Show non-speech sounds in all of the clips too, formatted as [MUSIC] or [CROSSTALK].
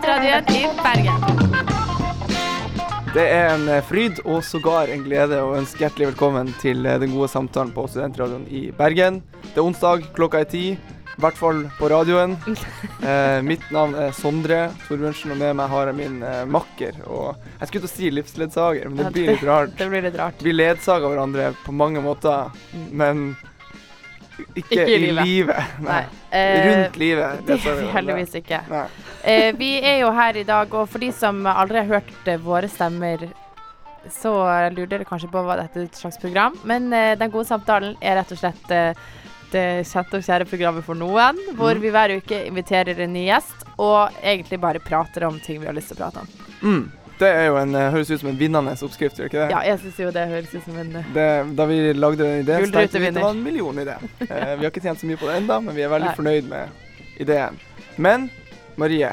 Studentradioen i Bergen. Det er en eh, fryd og sågar en glede å ønske hjertelig velkommen til eh, den gode samtalen på Studentradioen i Bergen. Det er onsdag, klokka er ti. I hvert fall på radioen. Eh, mitt navn er Sondre Torbjørnsen, og med meg har jeg min eh, makker og Jeg skulle til å si livsledsager, men det blir litt rart. Det blir litt rart. Vi ledsager hverandre på mange måter, men ikke, Ikke i livet. livet. Nei. Nei. Eh, Rundt livet. Det vi heldigvis ikke. Eh, vi er jo her i dag, og for de som aldri har hørt eh, våre stemmer, så lurer dere kanskje på hva dette er et slags program. Men eh, Den gode samtalen er rett og slett eh, det kjente og kjære programmet for noen, hvor Mm. vi hver uke inviterer en ny gjest, og egentlig bare prater om ting vi har lyst til å prate om. Mm. Det er jo en, eh, høres ut som en vinnende oppskrift, gjør ikke det? Ja, jeg syns jo det høres ut som en eh, Det, da vi lagde den ideen, så tenkte vi det var en millionidé. Eh, vi har ikke tjent så mye på det ennå, men vi er veldig Nei. fornøyd med ideen. Men Marie,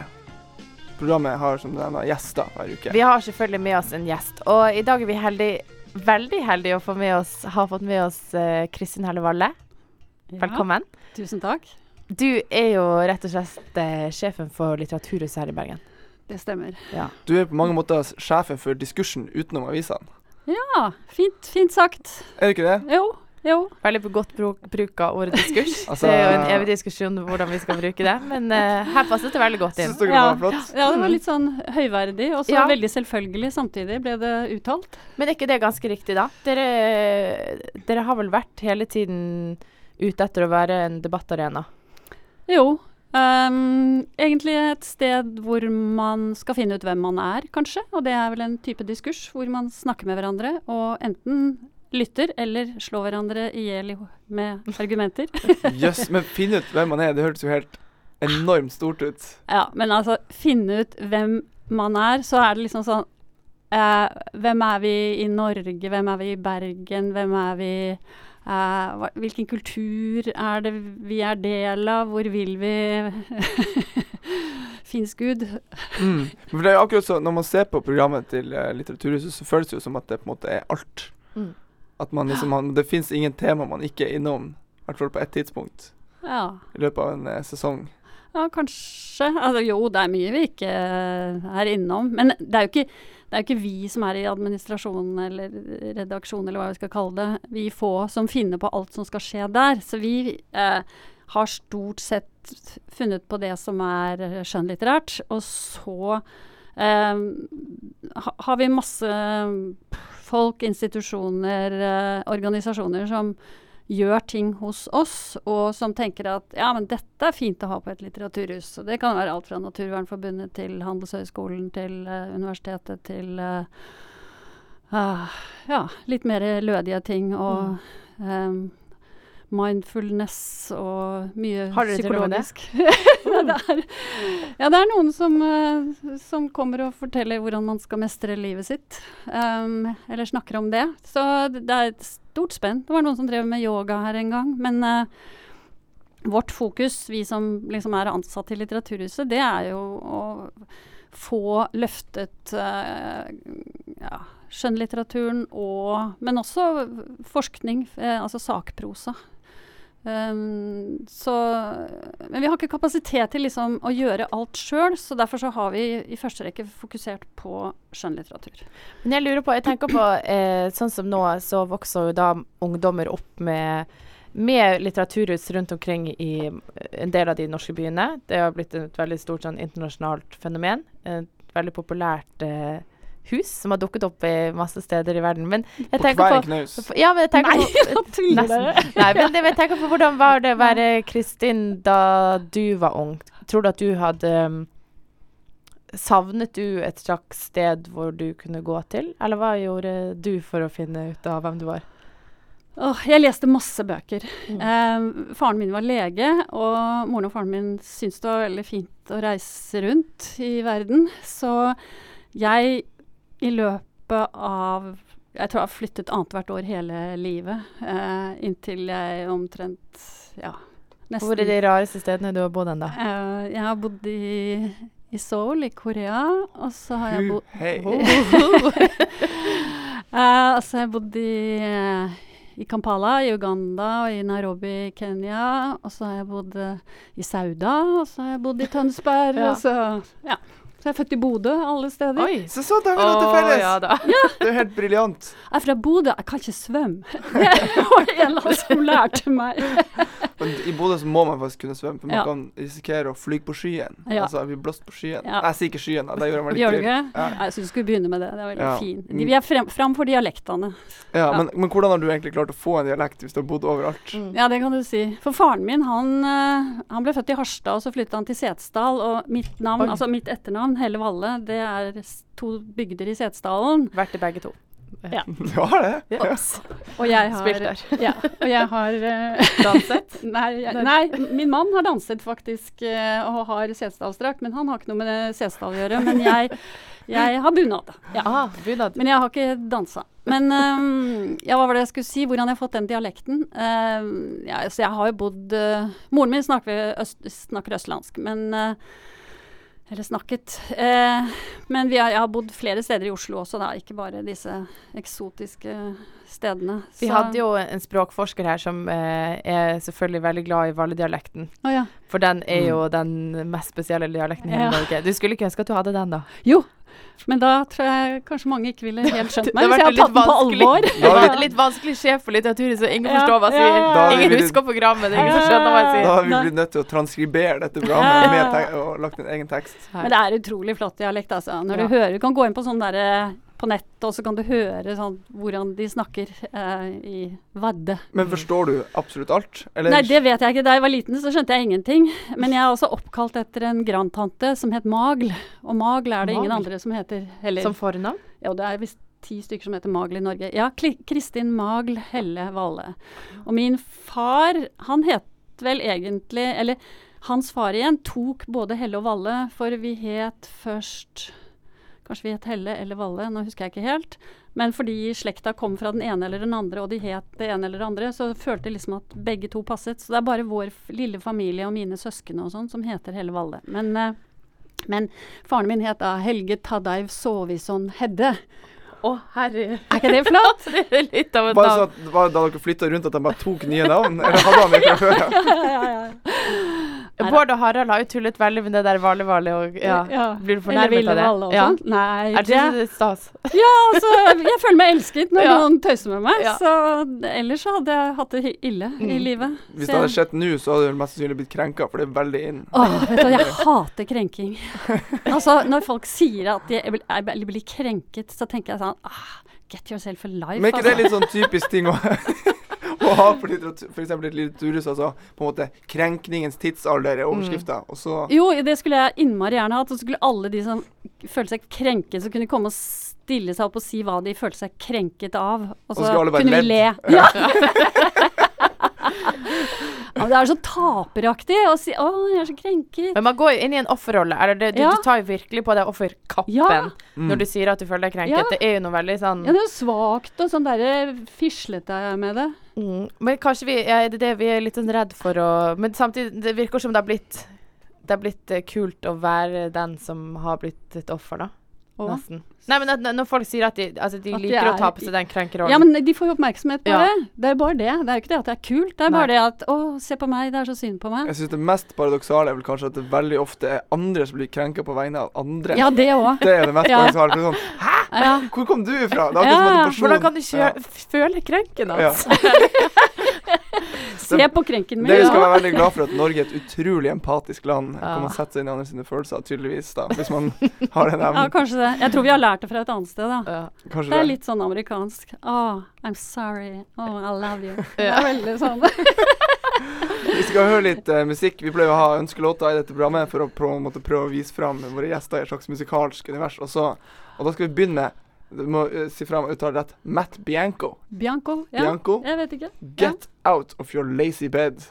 programmet har som du nevner gjester hver uke. Vi har selvfølgelig med oss en gjest, og i dag er vi heldig, veldig heldige å få med oss, ha fått med oss uh, Kristin Helle Valle. Velkommen. Tusen takk. Du er jo rett og slett uh, sjefen for Litteraturhuset her i Bergen. Det stemmer. Du er på mange måter sjefen for diskursen utenom avisene. Ja, fint, fint sagt. Er det ikke det? Jo, jo. Veldig godt bruk, bruk av ordet diskurs. Altså- [LAUGHS] det er jo en evig diskusjon hvordan vi skal bruke det, men uh, her passet det veldig godt inn. Synes dere det var flott? Ja, det var litt sånn høyverdig, og så Ja. veldig selvfølgelig samtidig ble det uttalt. Men er ikke det ganske riktig, da? Dere, dere har vel vært hele tiden ute etter å være en debattarena? Jo. Ehm, egentlig et sted hvor man skal finne ut hvem man er, kanskje. Og det er vel en type diskurs hvor man snakker med hverandre og enten lytter eller slår hverandre i hjel med argumenter. [LAUGHS] Jøss, men finne ut hvem man er, det hørtes jo helt enormt stort ut. Ja, men altså finne ut hvem man er, så er det liksom sånn eh, Hvem er vi i Norge, hvem er vi i Bergen, hvem er vi hva, Hvilken kultur er det vi er del av, hvor vil vi [LAUGHS] Fins Gud? Mm. For det er jo akkurat så, Når man ser på programmet til uh, Litteraturhuset, så føles det jo som at det på en måte er alt. Mm. At man liksom, man, Det fins ingen tema man ikke er innom, i hvert fall på ett tidspunkt Ja. i løpet av en uh, sesong. Ja, kanskje. Altså, jo, det er mye vi ikke eh, er innom. Men det er, jo ikke, er ikke vi som er i administrasjonen eller redaksjonen eller hva vi skal kalle det. Vi få som finner på alt som skal skje der. Så vi eh, har stort sett funnet på det som er skjønnlitterært. Og så eh, har vi masse folk, institusjoner, eh, organisasjoner som gjør ting hos oss, og som tenker at ja, men dette er fint å ha på et litteraturhus. Og det kan være alt fra Naturvernforbundet til Handelshøyskolen til uh, universitetet til uh, ja, litt mer lødige ting og eh, mindfulness og mye Har dere det? psykologisk. [LAUGHS] ja, det er, ja, det er noen som, eh, som kommer og forteller hvordan man skal mestre livet sitt. Um, eller snakker om det. Så det er et stort spenn. Det var noen som drev med yoga her en gang. Men uh, vårt fokus, vi som liksom er ansatt i Litteraturhuset, det er jo å få løftet uh, ja, skjønnlitteraturen og Men også forskning, altså sakprosa. Um, så, men vi har ikke kapasitet til liksom å gjøre alt sjøl, så derfor så har vi i første rekke fokusert på skjønnlitteratur. Men jeg lurer på, jeg tenker på eh, sånn som nå, så vokser jo da ungdommer opp med, med litteraturhus rundt omkring i en del av de norske byene. Det har blitt et veldig stort sånn internasjonalt fenomen. Et veldig populært eh, hus som har dukket opp i masse steder i verden. Men jeg På tenker hver på knaus. ja, men jeg tenker på [LAUGHS] Nesten. Nei, men det, jeg tenker på hvordan var det å være Kristin da du var ung? Tror du at du hadde um, Savnet du et slags sted hvor du kunne gå til, eller hva gjorde du for å finne ut av hvem du var? Oh, jeg leste masse bøker. Mm. Eh, faren min var lege, og moren og faren min syntes det var veldig fint å reise rundt i verden. Så jeg i løpet av Jeg tror jeg har flyttet annethvert år hele livet. Eh, inntil jeg omtrent Ja, nesten Hvor er de rareste stedene du har bodd hen, da? Eh, jeg har bodd i, i Seoul i Korea, og så har jeg bodd hei. [LAUGHS] Eh, og så har jeg bodd i, i Kampala i Uganda og i Nairobi i Kenya. Og så har jeg bodd i Sauda, og så har jeg bodd i Tønsberg. Ja. og så, ja. Så jeg er født i Bodø alle steder. Oi. Så så, da har vi noe til felles! ja da. [LAUGHS] Det er helt briljant. Jeg er fra Bodø, jeg kan ikke svømme. [LAUGHS] Det var det en eller annen som lærte meg. Men i Bodø så må man faktisk kunne svømme, for man Ja. kan risikere å fly på skyen. Ja. Altså bli blåst på skyen. Ja. Jeg sier ikke skyen, da. Det gjør jeg meg litt? Ja. Jeg syns du skulle begynne med det. Det er veldig Ja. fint. Vi er frem, fram for dialektene. Ja, Ja. Men, men hvordan har du egentlig klart å få en dialekt hvis du har bodd overalt? Mm. Ja, det kan du si. For faren min, han, eh, han ble født i Harstad, og så flyttet han til Setesdal. Og mitt navn, Oi. altså mitt etternavn, Helle Valle, det er to bygder i Setesdalen. Vært i begge to. Ja. [LAUGHS] Du har det? Ja. Og jeg har Spilt der. Ja, og jeg har eh, [LAUGHS] Danset. Nei, jeg, nei, min mann har danset faktisk, eh, og har setesdalsdrakt, men han har ikke noe med Setesdal å gjøre. Men jeg, jeg har bunad. Ja. Ah, bunad. Men jeg har ikke dansa. Men um, ja, hva var det jeg skulle si? Hvordan jeg har fått den dialekten? Uh, ja, så jeg har jo bodd uh, Moren min snakker, øst, snakker østlandsk, men eh, Eller snakket. Eh, men vi har, jeg har bodd flere steder i Oslo også, da. Ikke bare disse eksotiske stedene. Vi hadde jo en språkforsker her som eh, er selvfølgelig veldig glad i Valle-dialekten. Å ja. For den er jo den mest spesielle dialekten i hele Ja. Norge. Du skulle ikke ønske at du hadde den, da. Jo. Men da tror jeg kanskje mange ikke ville helt skjønt Det meg, har hvis jeg vært hadde tatt den på alvor. Det var en litt vanskelig sjef for litteraturen, så ingen Ja, forstår hva jeg sier. ja, vi Ingen husker programmet, ingen som Ja, skjønner hva jeg sier. Da har vi blitt nødt til å transkribere dette programmet Ja. med og lagt en egen tekst. Men det er utrolig flott dialekt, altså. Når Ja. du hører, du kan gå inn på sånn derre på nettet, og så kan du høre sånn hvordan de snakker eh, i Vadde. Men forstår du absolutt alt? Eller? Nei, det vet jeg ikke. Da jeg var liten, så skjønte jeg ingenting. Men jeg er også oppkalt etter en grandtante som het Magl. Og Magl er det ingen andre som heter heller. Som fornavn? Ja, det er visst ti stykker som heter Magl i Norge. Ja, Kristin Magl Helle Valle. Og min far, han het vel egentlig Eller hans far igjen tok både Helle og Valle, for vi het først Kanskje vi het Helle eller Valle, nå husker jeg ikke helt. Men fordi slekta kom fra den ene eller den andre, og de het det ene eller det andre, så følte jeg liksom at begge to passet. Så det er bare vår lille familie og mine søsken og sånn som heter Helle Valle. Men, eh, men faren min het da Helge Tadeiv Sovison Hedde. Å, herre. Er ikke det flott? [LAUGHS] Det er litt av et Bare så navn. at, var da dere flytta rundt at de bare tok nye navn? Eller hadde han det fra før? [LAUGHS] ja, ja, ja, Neida. Bård og Harald har jo tullet veldig med det der Vale-Vale og ja. ja. Blir du fornærmet av det? Valle og Ja. Sånt? Nei, Er det det, stas? [LAUGHS] ja, altså, jeg føler meg elsket når Ja. noen tøyser med meg. Ja. Så ellers så hadde jeg hatt det ille ille i Mm. livet. Hvis det hadde skjedd nå, så hadde du mest sannsynlig blitt krenka, for det er veldig inn. Åh, vet du, jeg [LAUGHS] hater krenking. [LAUGHS] Altså, når folk sier at de blir, er- blir krenket, så tenker jeg sånn ah, Get yourself a life, Men er ikke det altså. litt sånn typisk ting å, å har for litteratur? For eksempel et litteraturhus, altså på en måte 'Krenkningens tidsalder' er overskrifta, og så Jo, det skulle jeg innmari gjerne hatt. Og så skulle alle de som følte seg krenket, som kunne komme og stille seg opp og si hva de følte seg krenket av. Og så kunne vi le. Ja. [LAUGHS] [LAUGHS] ja, men det er så taperaktig å si 'Å, jeg er så krenket'. Men man går jo inn i en offerrolle. Eller det, du, Ja. du tar jo virkelig på deg offerkappen Ja. Mm. når du sier at du føler deg krenket. Ja. Det er jo noe veldig sånn Ja, det er jo svakt og sånn derre fislete med det. mm. Men kanskje vi ja, er det det vi er litt sånn redd for å Men samtidig, det virker som det har blitt det har blitt eh, kult å være den som har blitt et offer, da. Og- Nesten. Nei, men at, når folk sier at de, altså, de At de liker å er ta på seg den krenkerollen Ja, men de får jo oppmerksomhet på Ja. det. Det er jo bare det. Det er jo ikke det at det er kult. Det er Nei. bare det at 'Å, se på meg, det er så synd på meg'. Jeg syns det mest paradoksale er vel kanskje at det veldig ofte er andre som blir krenka på vegne av andre. Ja, det òg. Det er det mest [LAUGHS] Ja. paradoksale. er Sånn, Ja. Hvor kom du ifra? Det er akkurat som Ja. en person Hvordan kan du ikke Ja. føle krenken Ja. hans? [LAUGHS] Se på krenken min. Det vi skal være veldig glad for at Norge er et utrolig empatisk land. Ja. Kan man sette seg inn i andre sine følelser, tydeligvis, da. Hvis man har den Ja, kanskje det. Jeg tror vi har lært det fra et annet sted, da. Ja. Det er det. litt sånn amerikansk. Oh, I'm sorry. Oh, I love you. Det er veldig sånn. [LAUGHS] Vi skal høre litt uh, musikk. Vi pleier å ha ønskelåter i dette programmet for å prøve, måtte prøve å vise fram våre gjester i et slags musikalsk univers. Og, så, og da skal vi begynne Du må uh, si fra om jeg uttale rett. Matt Bianco. Bianco? Ja. Bianco. Jeg vet ikke. Get out of your lazy bed.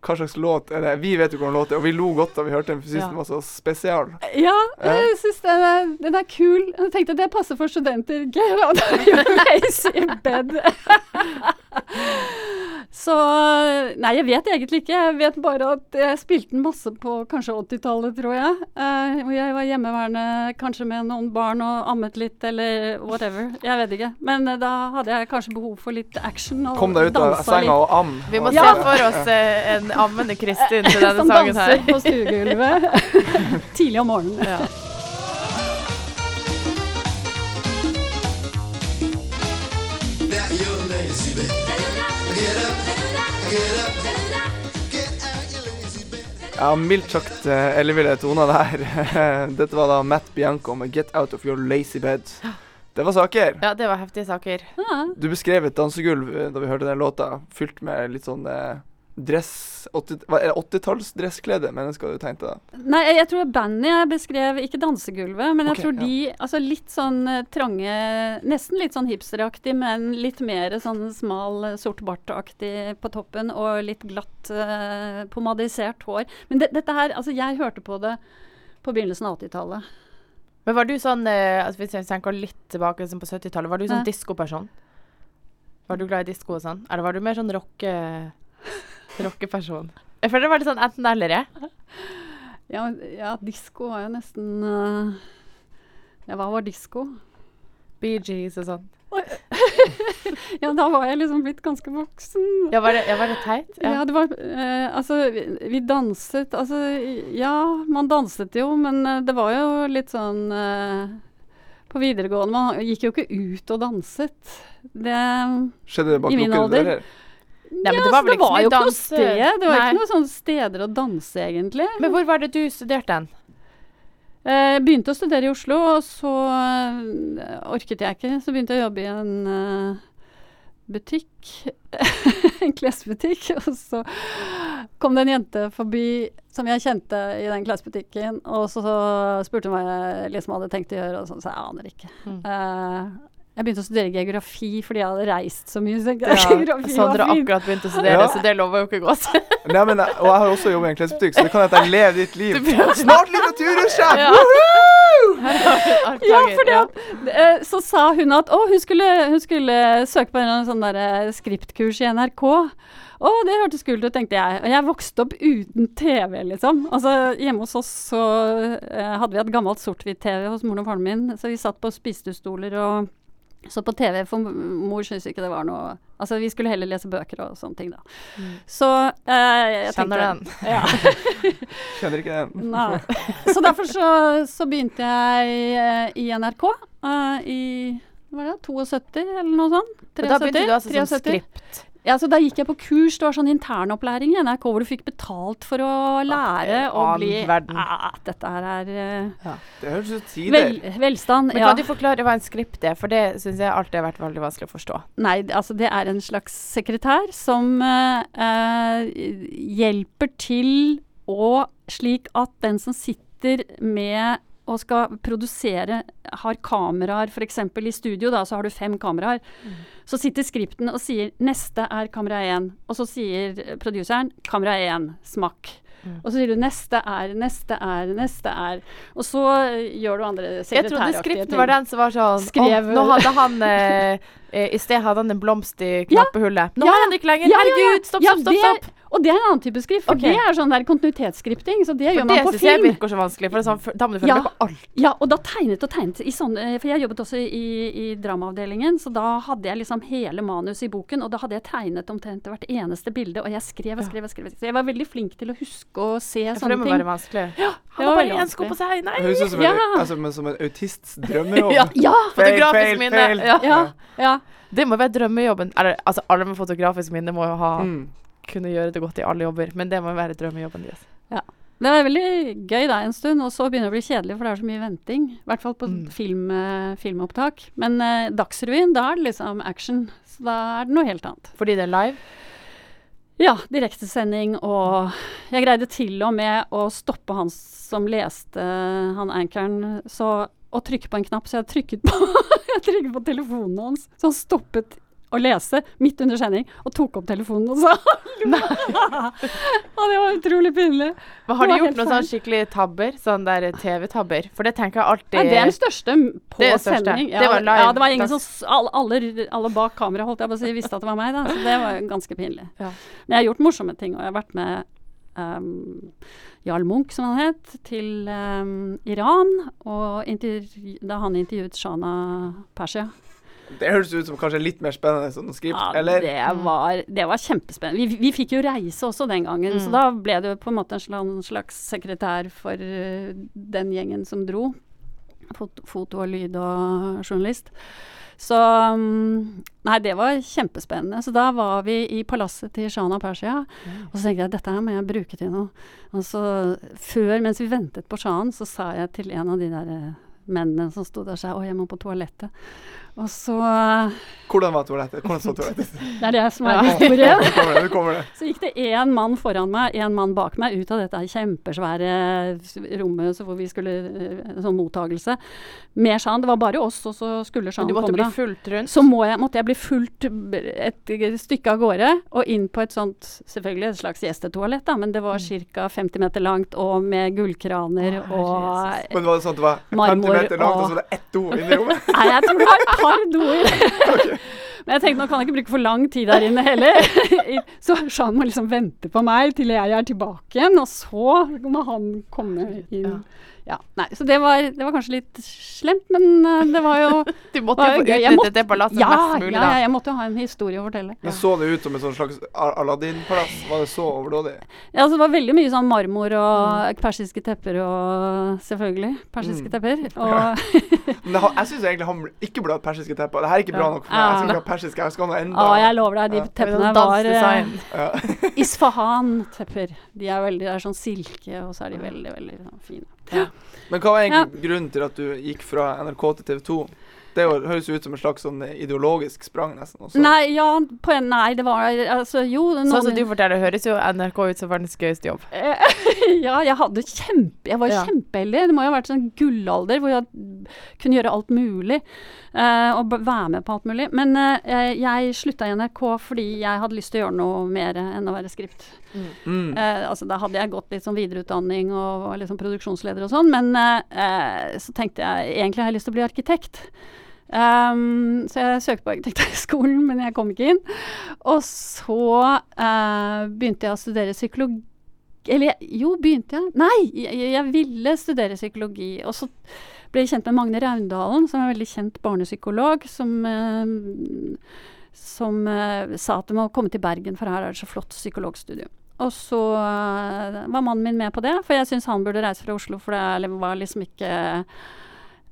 Hva slags låt er det? Vi vet jo hvordan låt er, og vi lo godt da vi hørte den, for Ja. den var så spesial. Ja, jeg syns den, er- den er kul. Jeg tenkte det passer for studenter. Get out of your [LAUGHS] lazy bed. Så Nei, jeg vet egentlig ikke. Jeg vet bare at jeg spilte den masse på kanskje 80-tallet, tror jeg. Uh, hvor jeg var hjemmeværende kanskje med noen barn og ammet litt, eller whatever. Jeg vet ikke. Men uh, da hadde jeg kanskje behov for litt action. Og Kom deg ut av senga og am. Vi må Ja. se for oss eh, en ammende Kristin til [LAUGHS] denne Som danser på stuegulvet [LAUGHS] tidlig om morgenen. Ja. Lazy, baby. Get up, get up, get out your lazy, bed. Ja, mildt sagt eh, elleville toner der. [LAUGHS] Dette var da Matt Bianco med 'Get Out of Your Lazy Bed'. Det var saker. ja, det var heftige saker. Du beskrev et dansegulv eh, da vi hørte den låta, fylt med litt sånn eh, dress 80 hva er det 80-talls-dressklede mennesker du tenkte da? Nei, jeg tror bandet jeg beskrev, ikke dansegulvet, men jeg okay, tror ja. de Altså litt sånn eh, trange Nesten litt sånn hipsteraktig, men litt mer sånn smal, eh, sort bartaktig på toppen, og litt glatt uh, pomadisert hår. Men det, dette her Altså, jeg hørte på det på begynnelsen av 80-tallet. Men var du sånn, altså hvis jeg tenker litt tilbake på 70-tallet, var du sånn Ja. diskoperson? Var du glad i disko og sånn? Eller var du mer sånn rocke, rockeperson? Jeg føler det var litt sånn enten eller, jeg. Ja, ja disko var jo nesten uh, Ja, hva var disko? Bee Gees og sånn. [LAUGHS] Ja, da var jeg liksom blitt ganske voksen. Ja, var det, ja, var det teit? Ja, det var eh, Altså, vi, vi danset Altså, ja, man danset jo, men eh, det var jo litt sånn eh, På videregående Man gikk jo ikke ut og danset. Det Skjedde det bak lukkede dører? Nei, men ja, det var vel ikke var jo ikke noe sted. Det var Nei. ikke noen sånne steder å danse, egentlig. Men hvor var det du studerte den? Eh, begynte å studere i Oslo, og så eh, orket jeg ikke. Så begynte jeg å jobbe i en eh, butikk. [LAUGHS] en klesbutikk. [LAUGHS] Og så kom det en jente forbi som jeg kjente i den klesbutikken. Og så, spurte hun hva jeg liksom hadde tenkt å gjøre, og sånn, så jeg aner ikke. Mm. Eh, jeg begynte å studere geografi fordi jeg hadde reist så mye. Så Ja, så hadde var akkurat begynt å studere, Ja. så det lover jo ikke godt. [LAUGHS] Nei, men, og jeg har også jobbet i en klesbutikk, så det kan jeg lever ditt liv. Snart litteratursjef! [LAUGHS] Ja. Ja, fordi at eh, Så sa hun at å, hun skulle, hun skulle søke på en sånn der, eh, skriptkurs i NRK. Å, det hørtes kult ut, tenkte jeg. Og jeg vokste opp uten TV, liksom. Altså, Hjemme hos oss så eh, hadde vi et gammelt sort-hvitt-TV hos moren og faren min. Så vi satt på spisestoler og så på TV, for mor syntes ikke det var noe Altså, vi skulle heller lese bøker og sånne ting, da. Mm. Så eh, jeg Kjenner tenkte den. Ja. [LAUGHS] Kjenner ikke den. Nei. Så derfor så, så begynte jeg eh, i NRK uh, i hva var det, 72 eller noe sånt. Og da begynte du altså som skript. Ja, så Da gikk jeg på kurs. Det var sånn internopplæring i NRK hvor du fikk betalt for å lære å bli verden. Ja, dette her er ja. Det høres ut som vel, velstand. Men ja. kan du forklare hva en skript er? For det syns jeg alltid har vært veldig vanskelig å forstå. Nei, altså det er en slags sekretær som uh, eh, hjelper til å Slik at den som sitter med og skal produsere, har kameraer f.eks. i studio, da, så har du fem kameraer. Så sitter skripten og sier 'neste er kamera én', og så sier produseren 'kamera én', smakk. Mm. Og så sier du 'neste er', 'neste er', 'neste er'. Og så eh, gjør du andre Jeg trodde skripten var den som var sånn Skrev- «Åh, Nå hadde han eh, eh, I sted hadde han en blomst i knappehullet. Nå Ja, har han det ikke lenger! ja. Herregud! Stopp, stopp, stopp! stopp. Og det er en annen type skrift, for Ok. det er sånn der kontinuitetsskripting. Så det For gjør det man på syns jeg virker så vanskelig. For det er sånn, da må du følge Ja. med på alt. Ja, og da tegnet og tegnet i sånne For jeg jobbet også i, i dramaavdelingen, så da hadde jeg liksom hele manuset i boken, og da hadde jeg tegnet omtrent hvert eneste bilde, og jeg skrev og skrev og skrev. Så jeg var veldig flink til å huske å se For det sånne må ting. være vanskelig. det Han var har bare én sko på seg! Nei! Det høres ut som, Ja. altså, som en autists drømmejobb. [LAUGHS] Ja. Ja! Fotografisk minne. Ja. Ja. ja. Det må være drømmejobben. Eller, altså, alle med fotografisk minne må jo ha Mm. Kunne gjøre det godt i alle jobber, men det må være drømmejobben deres. Det var veldig gøy da en stund, og så begynner det å bli kjedelig, for det er så mye venting. I hvert fall på Mm. film, eh, filmopptak. Men eh, Dagsrevyen, da er det liksom action. Så da er det noe helt annet. Fordi det er live. Ja, direktesending, og jeg greide til og med å stoppe han som leste han ankeren, så å trykke på en knapp, så jeg trykket på, [LAUGHS] jeg trykket på telefonen hans. Så han stoppet å lese midt under sending, og tok opp telefonen og sa [LAUGHS] Og det var utrolig pinlig. Men har de gjort noen sånn skikkelig tabber? Sånn der TV-tabber? For det tenker jeg alltid Nei, det er den største på Det største. sending. Ja, Det var live. Ja, det var ingen som alle, alle bak kamera holdt jeg på å si, visste at det var meg, da. Så det var ganske pinlig. Ja. Men jeg har gjort morsomme ting, og jeg har vært med um, Jarl Munch, som han het, til um, Iran. Og da han intervjuet Shana Persia. Det høres ut som kanskje litt mer spennende enn sånn skrift, Ja, eller? det, var, det var kjempespennende. Vi, vi fikk jo reise også den gangen, så Mm. da ble det jo på en måte en slags sekretær for eh, den gjengen som dro. Fot foto og lyd og journalist. Så mm, Nei, det var kjempespennende. Så da var vi i palasset til Shana Persia, og så tenkte jeg dette her må jeg bruke til noe. Og så før, mens vi ventet på sjahen, så sa jeg til en av de der eh, mennene som sto der, sa jeg, å, jeg må på toalettet. Og så Hvordan var toalettet? Hvordan så toalettet? [LAUGHS] Det er det som er Ja. historien. [LAUGHS] Så gikk det én mann foran meg, én mann bak meg, ut av dette kjempesvære rommet så hvor vi skulle eh, Sånn mottagelse. Med Jean. Det var bare oss, og så skulle Men Shan du måtte komme. bli fulgt rundt? Så må jeg, måtte jeg bli fulgt et stykke av gårde, og inn på et sånt Selvfølgelig et slags gjestetoalett, da, men det var ca. 50 meter langt, og med gullkraner og Jesus. Men var det sånn at det var 50 Marmor meter langt, og og- så var det ett do inni rommet? Nei, jeg tror det var et par doer. [LAUGHS] Men jeg tenkte nå kan jeg ikke bruke for lang tid der inne heller. [LAUGHS] Så Jean må liksom vente på meg til jeg er tilbake igjen, og så må han komme inn. Ja, nei, Så det var, det var kanskje litt slemt, men eh, det var jo [LAUGHS] Du måtte var jo få utnyttet det palasset ja, mest mulig, da. ja, jeg måtte jo ha en historie å fortelle. Men så det ut som et slags Aladdin-palass? Var det så overdådig? Ja, altså, det var veldig mye sånn marmor og persiske tepper og Selvfølgelig persiske Mm. tepper. [LAUGHS] Ja. Og Men jeg syns egentlig han ikke burde hatt persiske tepper. Det her er ikke bra nok for meg. Jeg skal ikke ha persiske, jeg skal ha noe enda ja, jeg lover deg, de Ja. teppene Sånn var eh, ja. [LAUGHS] Isfahan-tepper. De er veldig, det er sånn silke, og så er de veldig, veldig sånn fine. Men hva var egentlig grunnen til at du gikk fra NRK til TV 2? Det høres ut som en slags sånn ideologisk sprang, nesten. Også. Nei, ja, på en, nei, det var altså jo Sånn som du forteller, høres jo NRK ut som verdens gøyeste jobb. Eh, [LAUGHS] ja, jeg hadde kjempe Jeg var Ja. kjempeheldig. Det må jo ha vært sånn gullalder hvor jeg kunne gjøre alt mulig. Uh, og være med på alt mulig. Men uh, jeg slutta i NRK fordi jeg hadde lyst til å gjøre noe mer enn å være skript. Mm. Eh, altså, da hadde jeg gått litt sånn videreutdanning og var liksom produksjonsleder og sånn, men eh, så tenkte jeg egentlig har jeg lyst til å bli arkitekt. Um, så jeg søkte på Arkitekthøgskolen, [LAUGHS] men jeg kom ikke inn. Og så eh, begynte jeg å studere psykologi Eller jo, begynte jeg? Nei, jeg, jeg ville studere psykologi. Og så ble kjent med Magne Raundalen, som er en veldig kjent barnepsykolog, som eh, som eh, sa at du må komme til Bergen, for her er det så flott psykologstudio. Og så eh, var mannen min med på det, for jeg syns han burde reise fra Oslo, for det er- var liksom ikke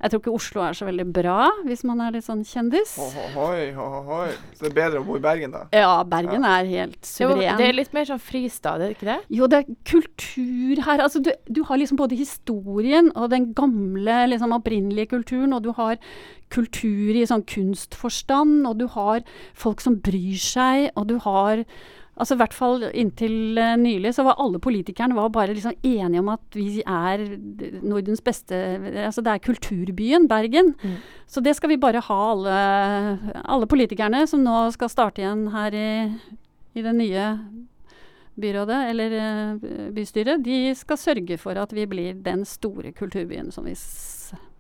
Jeg tror ikke Oslo er så veldig bra, hvis man er litt sånn kjendis. Ohoi, ohoi. Så det er bedre å bo i Bergen, da? Ja, Bergen er helt Det, Jo, det er litt mer sånn fristad, er det ikke det? Jo, det er kultur her. Altså, du, du har liksom både historien og den gamle, liksom opprinnelige kulturen, og du har kultur i sånn kunstforstand, og du har folk som bryr seg, og du har Altså i hvert fall inntil uh, nylig så var alle politikerne var bare liksom enige om at vi er Nordens beste Altså det er kulturbyen Bergen. Mm. Så det skal vi bare ha alle, alle politikerne som nå skal starte igjen her i, i det nye byrådet eller uh, bystyret, de skal sørge for at vi blir den store kulturbyen som vi,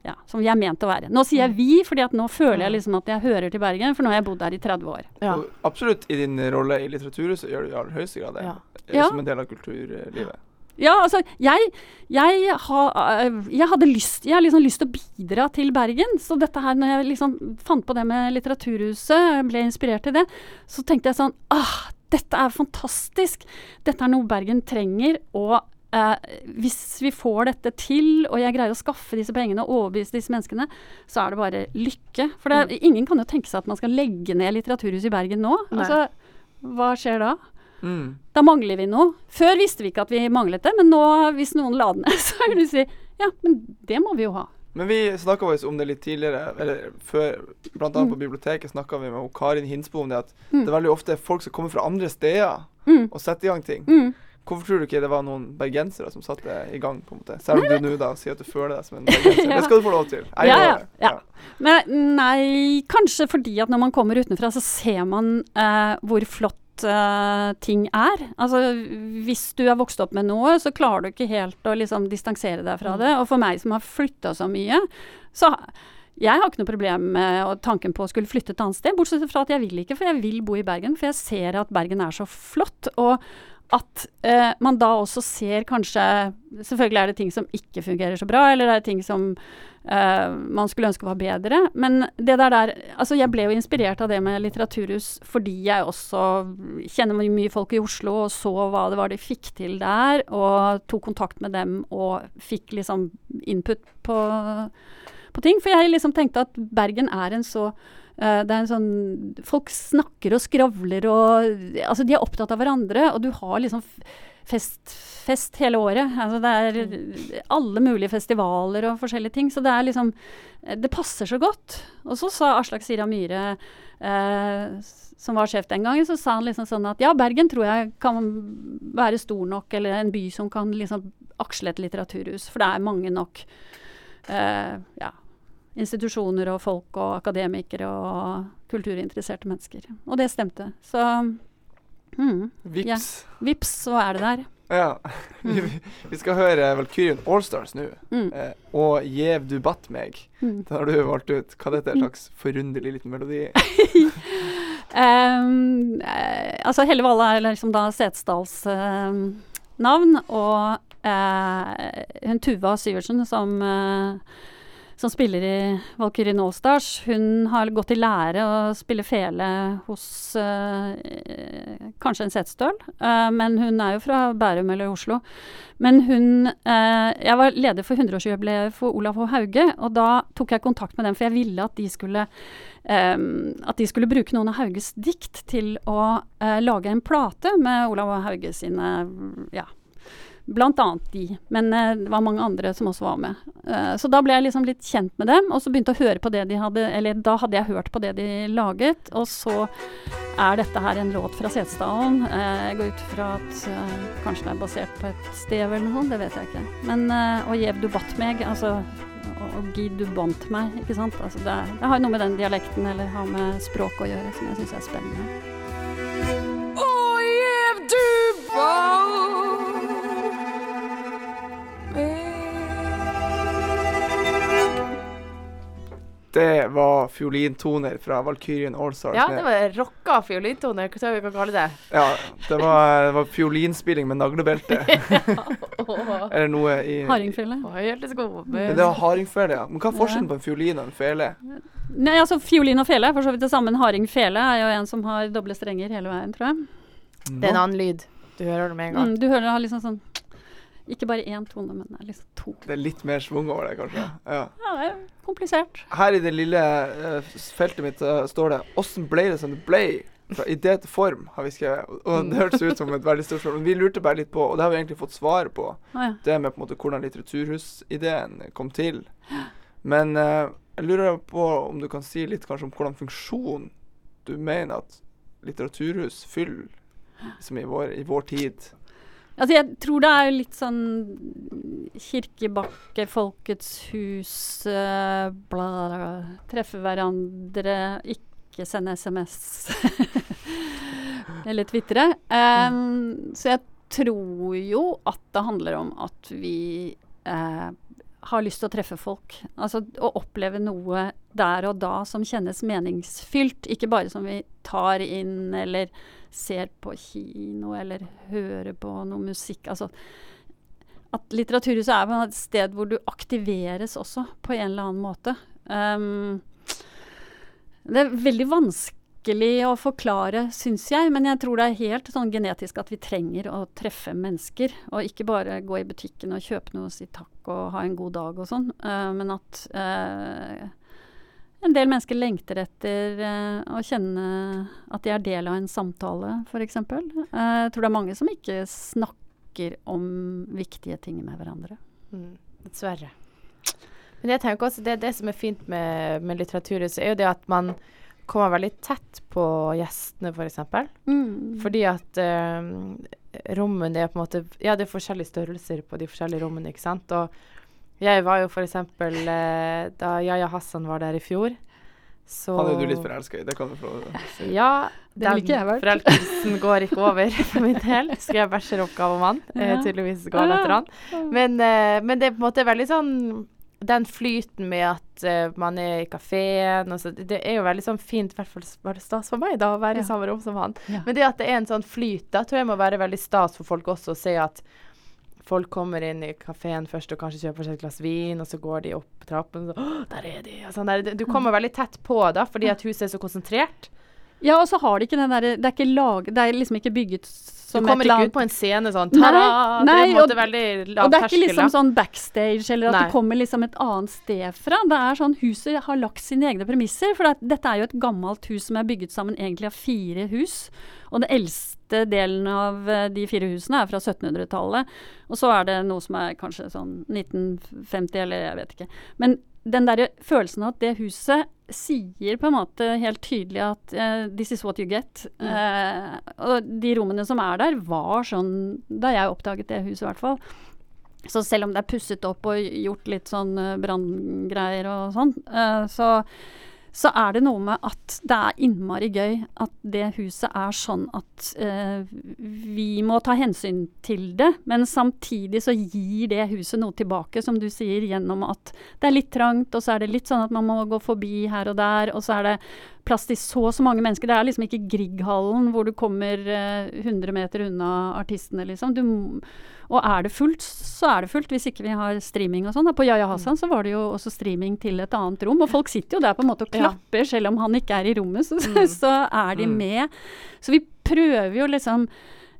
ja, som vi er ment å være. Nå sier jeg vi, fordi at nå føler jeg liksom at jeg hører til Bergen, for nå har jeg bodd her i 30 år. Ja. Absolutt i din rolle i Litteraturhuset gjør du i aller høyeste grad det. Ja. eh, Som en del av kulturlivet. Ja, altså, jeg, jeg, ha, øh, jeg hadde lyst Jeg har liksom lyst til å bidra til Bergen. Så dette her, når jeg liksom fant på det med Litteraturhuset, ble inspirert til det, så tenkte jeg sånn Ah, dette er fantastisk! Dette er noe Bergen trenger. Og eh, hvis vi får dette til, og jeg greier å skaffe disse pengene og overbevise disse menneskene, så er det bare lykke. For det, ingen kan jo tenke seg at man skal legge ned Litteraturhuset i Bergen nå. Nei. Altså, hva skjer da? Mm. Da mangler vi noe. Før visste vi ikke at vi manglet det, men nå, hvis noen la det ned, [LAUGHS] så vil du si ja, men det må vi jo ha. Men vi snakka om det litt tidligere, eller før, blant annet på biblioteket snakka vi med Karin Hinsbo om det at Mm. det er veldig ofte folk som kommer fra andre steder Mm. og setter i gang ting. Mm. Hvorfor tror du ikke det var noen bergensere som satte i gang? på en måte? Selv om du nå da sier at du føler deg som en bergenser. [LAUGHS] Ja. Det skal du få lov til. Ja, ja, ja. Men nei, kanskje fordi at når man kommer utenfra, så ser man eh, hvor flott eh, ting er. Altså, hvis du er vokst opp med noe, så klarer du ikke helt å liksom distansere deg fra det. Og for meg som har flytta så mye, så jeg har ikke noe problem med tanken på å skulle flytte et annet sted, bortsett fra at jeg vil ikke, for jeg vil bo i Bergen. For jeg ser at Bergen er så flott. og at eh, man da også ser kanskje Selvfølgelig er det ting som ikke fungerer så bra, eller det er ting som eh, man skulle ønske var bedre. Men det der der Altså, jeg ble jo inspirert av det med litteraturhus fordi jeg også kjenner mye- folk i Oslo og så hva det var de fikk til der, og tok kontakt med dem og fikk liksom input på, på ting. For jeg liksom tenkte at Bergen er en så det er en sånn Folk snakker og skravler og Altså, de er opptatt av hverandre, og du har liksom fest, fest hele året. Altså, det er alle mulige festivaler og forskjellige ting. Så det er liksom Det passer så godt. Og så sa Aslak Sira Myhre, eh, som var sjef den gangen, så sa han liksom sånn at ja, Bergen tror jeg kan være stor nok, eller en by som kan liksom aksle et litteraturhus. For det er mange nok eh, ja, institusjoner og folk og akademikere og kulturinteresserte mennesker. Og det stemte. Så mm, Vips. vips, så er det der. Ja. Vi, [LAUGHS] vi skal høre Valkyrien Allstars nå. Mm. Eh, og Gjev du batt meg. Mm. Da har du valgt ut hva dette er en slags forunderlig liten melodi. [LAUGHS] um, eh, altså Helle Valle er liksom da Setesdals eh, navn, og eh, hun Tuva Syversen som, eh, som spiller i Valkyrien Allstars, hun har gått i lære å spille fele hos eh, kanskje en setesdøl, eh, men hun er jo fra Bærum eller Oslo. Men hun eh, Jeg var leder for 100-årsjubileet for Olav H. Hauge, og da tok jeg kontakt med dem, for jeg ville at de skulle at de skulle bruke noen av Hauges dikt til å lage en plate med Olav og Hauge sine ja, Blant annet de, men eh, det var mange andre som også var med. Eh, så da ble jeg liksom litt kjent med dem, og så begynte jeg å høre på det de hadde Eller da hadde jeg hørt på det de laget, og så er dette her en låt fra Setesdalen. Eh, jeg går ut fra at kanskje det er basert på et sted eller noe det vet jeg ikke. Men Og Jev du batt meg, altså og, gi du bandt meg, ikke sant. Altså det, er- det har noe med den dialekten eller har med språk å gjøre som jeg syns er spennende. Det var fiolintoner fra Valkyrien Allstars. Ja, det var rocka fiolintoner, hva tror vi kan kalle det? ja, det var, det var fiolinspilling med naglebelte. [LAUGHS] Åh, Eller noe i Hardingfele. Men Det var hardingfele, ja. Men hva er forskjellen på en fiolin og en fele? Nei, altså fiolin og fele er for så vidt det samme. En hardingfele er jo en som har doble strenger hele veien, tror jeg. Det er en annen lyd. Du hører det med en gang. Mm, du hører det har liksom sånn Ikke bare én tone, men liksom to. Det er litt mer svung over det, kanskje. Ja. Ja, det er komplisert. Her i det lille uh, feltet mitt uh, står det 'Åssen ble det som det ble?' Fra idé til form, har vi skrevet. Og det hørtes ut som et veldig stort spørsmål. Men vi lurte bare litt på, og det har vi egentlig fått svar på, ah, ja. det med på en måte hvordan litteraturhusideen kom til. Men uh, jeg lurer på om du kan si litt kanskje om hvordan funksjon du mener at litteraturhus fyller som i vår, i vår tid. Altså, jeg tror det er litt sånn kirkebakke, Folkets hus, eh, bla, bla, treffe hverandre, ikke sende SMS [LAUGHS] eller tvitre. Um, så jeg tror jo at det handler om at vi eh, har lyst til å treffe folk. Altså å oppleve noe der og da som kjennes meningsfylt, ikke bare som vi tar inn eller ser på kino eller hører på noe musikk. Altså at Litteraturhuset er et sted hvor du aktiveres også, på en eller annen måte. Um, det er veldig vanskelig å forklare, syns jeg, men jeg tror det er helt sånn genetisk at vi trenger å treffe mennesker. Og ikke bare gå i butikken og kjøpe noe og si takk og ha en god dag og sånn, uh, men at uh, en del mennesker lengter etter eh, å kjenne at de er del av en samtale, f.eks. Uh, jeg tror det er mange som ikke snakker om viktige ting med hverandre. Mm, dessverre. Men jeg tenker også det, det som er fint med, med Litteraturhuset, er jo det at man kommer veldig tett på gjestene, f.eks. For Mm. Fordi at eh, rommene er på en måte Ja, det er forskjellige størrelser på de forskjellige rommene, ikke sant. Og jeg var jo eksempel eh, Da Yaya Hassan var der i fjor, så Han er du litt forelska i, det kan du få si. Ja, jeg den forelskelsen går ikke over for min del. Skrev bacheloroppgave om han. Eh, tydeligvis tydeligvis han etter han. Men, eh, men det er på en måte veldig sånn Den flyten med at uh, man er i kafeen det, det er jo veldig sånn fint, i hvert fall var det stas for meg da, å være Ja. i samme rom som han. Ja. Men det at det er en sånn flyt, da tror jeg må være veldig stas for folk også å se at folk kommer inn i kafeen først og kanskje kjøper seg et glass vin, og så går de opp trappen, og så der er de! Sånn der. Du kommer veldig tett på da, fordi at huset er så konsentrert. Ja, og så har de ikke den derre Det Det er liksom ikke bygget som kommer Du kommer ikke ut på en scene sånn ta-da! Det er på en måte og- veldig Og det er ikke liksom sånn backstage, eller at Nei. det kommer liksom et annet sted fra. Det er sånn Huset har lagt sine egne premisser. For det, dette er jo et gammelt hus som er bygget sammen egentlig av fire hus. Og den eldste delen av eh, de fire husene er fra 1700-tallet. Og så er det noe som er kanskje sånn 1950, eller jeg vet ikke. Men den der følelsen av at det huset sier på en måte helt tydelig at uh, 'this is what you get'. Uh, og de rommene som er der, var sånn da jeg oppdaget det huset, i hvert fall. Så selv om det er pusset opp og gjort litt sånn eh, branngreier og sånn, uh, så, så er det noe med at det er innmari gøy at det huset er sånn at eh, vi må ta hensyn til det, men samtidig så gir det huset noe tilbake, som du sier, gjennom at det er litt trangt, og så er det litt sånn at man må gå forbi her og der, og så er det plass til så og så mange mennesker. Det er liksom ikke Grieghallen hvor du kommer eh, 100 meter unna artistene, liksom. Du, og er det fullt, så er det fullt, hvis ikke vi har streaming og sånn. På Yahya Hassan så var det jo også streaming til et annet rom, og folk sitter jo der på en måte og Ja. klapper, selv om han ikke er i rommet, så, Mm. [LAUGHS] så er de Mm. med. Så vi prøver jo liksom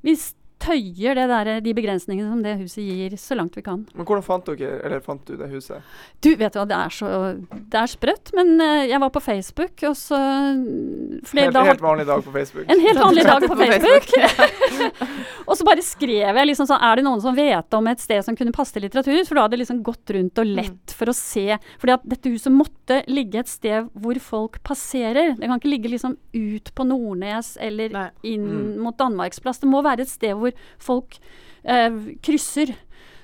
Vi tøyer det der, de begrensningene som det huset gir, så langt vi kan. Men hvordan fant dere, eller fant du det huset? Du, vet jo, hva, det er så Det er sprøtt, men eh, jeg var på Facebook, og så Helt, da helt vanlig dag på Facebook. En helt vanlig dag på [LAUGHS] Facebook. [LAUGHS] og så bare skrev jeg liksom sånn Er det noen som vet om et sted som kunne passe til litteratur? For da hadde det liksom gått rundt og lett for å se. Fordi at dette huset måtte ligge et sted hvor folk passerer. Det kan ikke ligge liksom ut på Nordnes eller Nei. inn Mm. mot Danmarksplass. Det må være et sted hvor folk eh, krysser.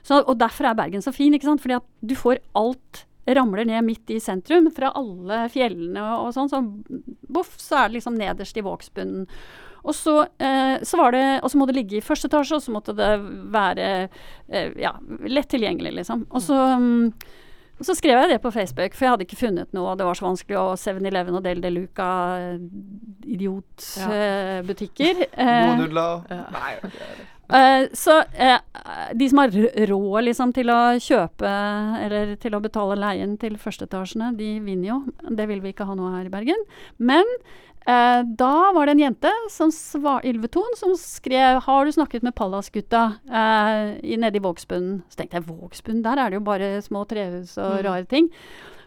Så, og derfor er Bergen så fin, ikke sant. Fordi at du får alt ramler ned midt i sentrum fra alle fjellene og, og sånn. Så boff, så er det liksom nederst i vågsbunnen. Og så, eh, så var det, og så må det ligge i første etasje, og så måtte det være eh, ja, lett tilgjengelig, liksom. Og så, mm, og så skrev jeg det på Facebook, for jeg hadde ikke funnet noe, og det var så vanskelig, og 7-Eleven og Del de Luca, idiotbutikker. Gode nudler? Ja. Nei, ok. Eh, så uh, de som har råd liksom, til å kjøpe eller til å betale leien til førsteetasjene, de vinner jo. Det vil vi ikke ha nå her i Bergen. Men eh, da var det en jente som svar, Ylveton som skrev 'Har du snakket med Pallasgutta eh, nede i Vågsbunnen?' Så tenkte jeg Vågsbunnen, der er det jo bare små trehus og Mm. rare ting.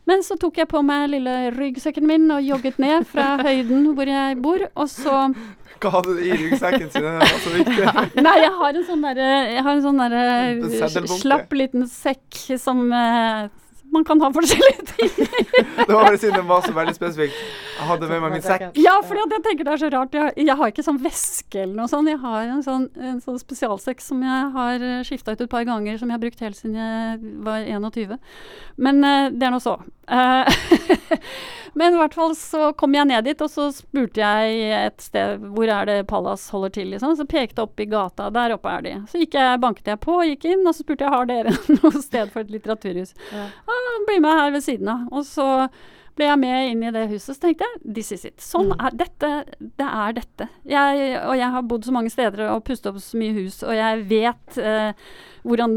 Men så tok jeg på meg lille ryggsekken min og jogget ned fra [LAUGHS] høyden hvor jeg bor, og så Hva hadde du i ryggsekken sin? Den var så viktig. [LAUGHS] Nei, jeg har en sånn derre Jeg har en sånn derre slapp liten sekk som eh, man kan ha forskjellige ting [LAUGHS] Det var bare siden den var så veldig spesifikk. Jeg hadde med meg min sekk. Ja, fordi at jeg tenker det er så rart. Jeg, jeg har ikke sånn veske eller noe sånt. Jeg har en sånn, en sånn spesialsekk som jeg har skifta ut et par ganger, som jeg har brukt helt siden jeg var 21. Men uh, det er nå så. Eh, [LAUGHS] Men i hvert fall så kom jeg ned dit, og så spurte jeg et sted hvor er det Pallas holder til, liksom. Så pekte jeg opp i gata, der oppe er de. Så jeg, banket jeg på, gikk inn, og så spurte jeg har dere [LAUGHS] noe sted for et litteraturhus. Ja. Ah, bli med her ved siden av. Og så ble jeg med inn i det huset, så tenkte jeg this is it. Sånn Mm. er dette. Det er dette. Jeg, og jeg har bodd så mange steder og pustet opp så mye hus, og jeg vet eh, hvordan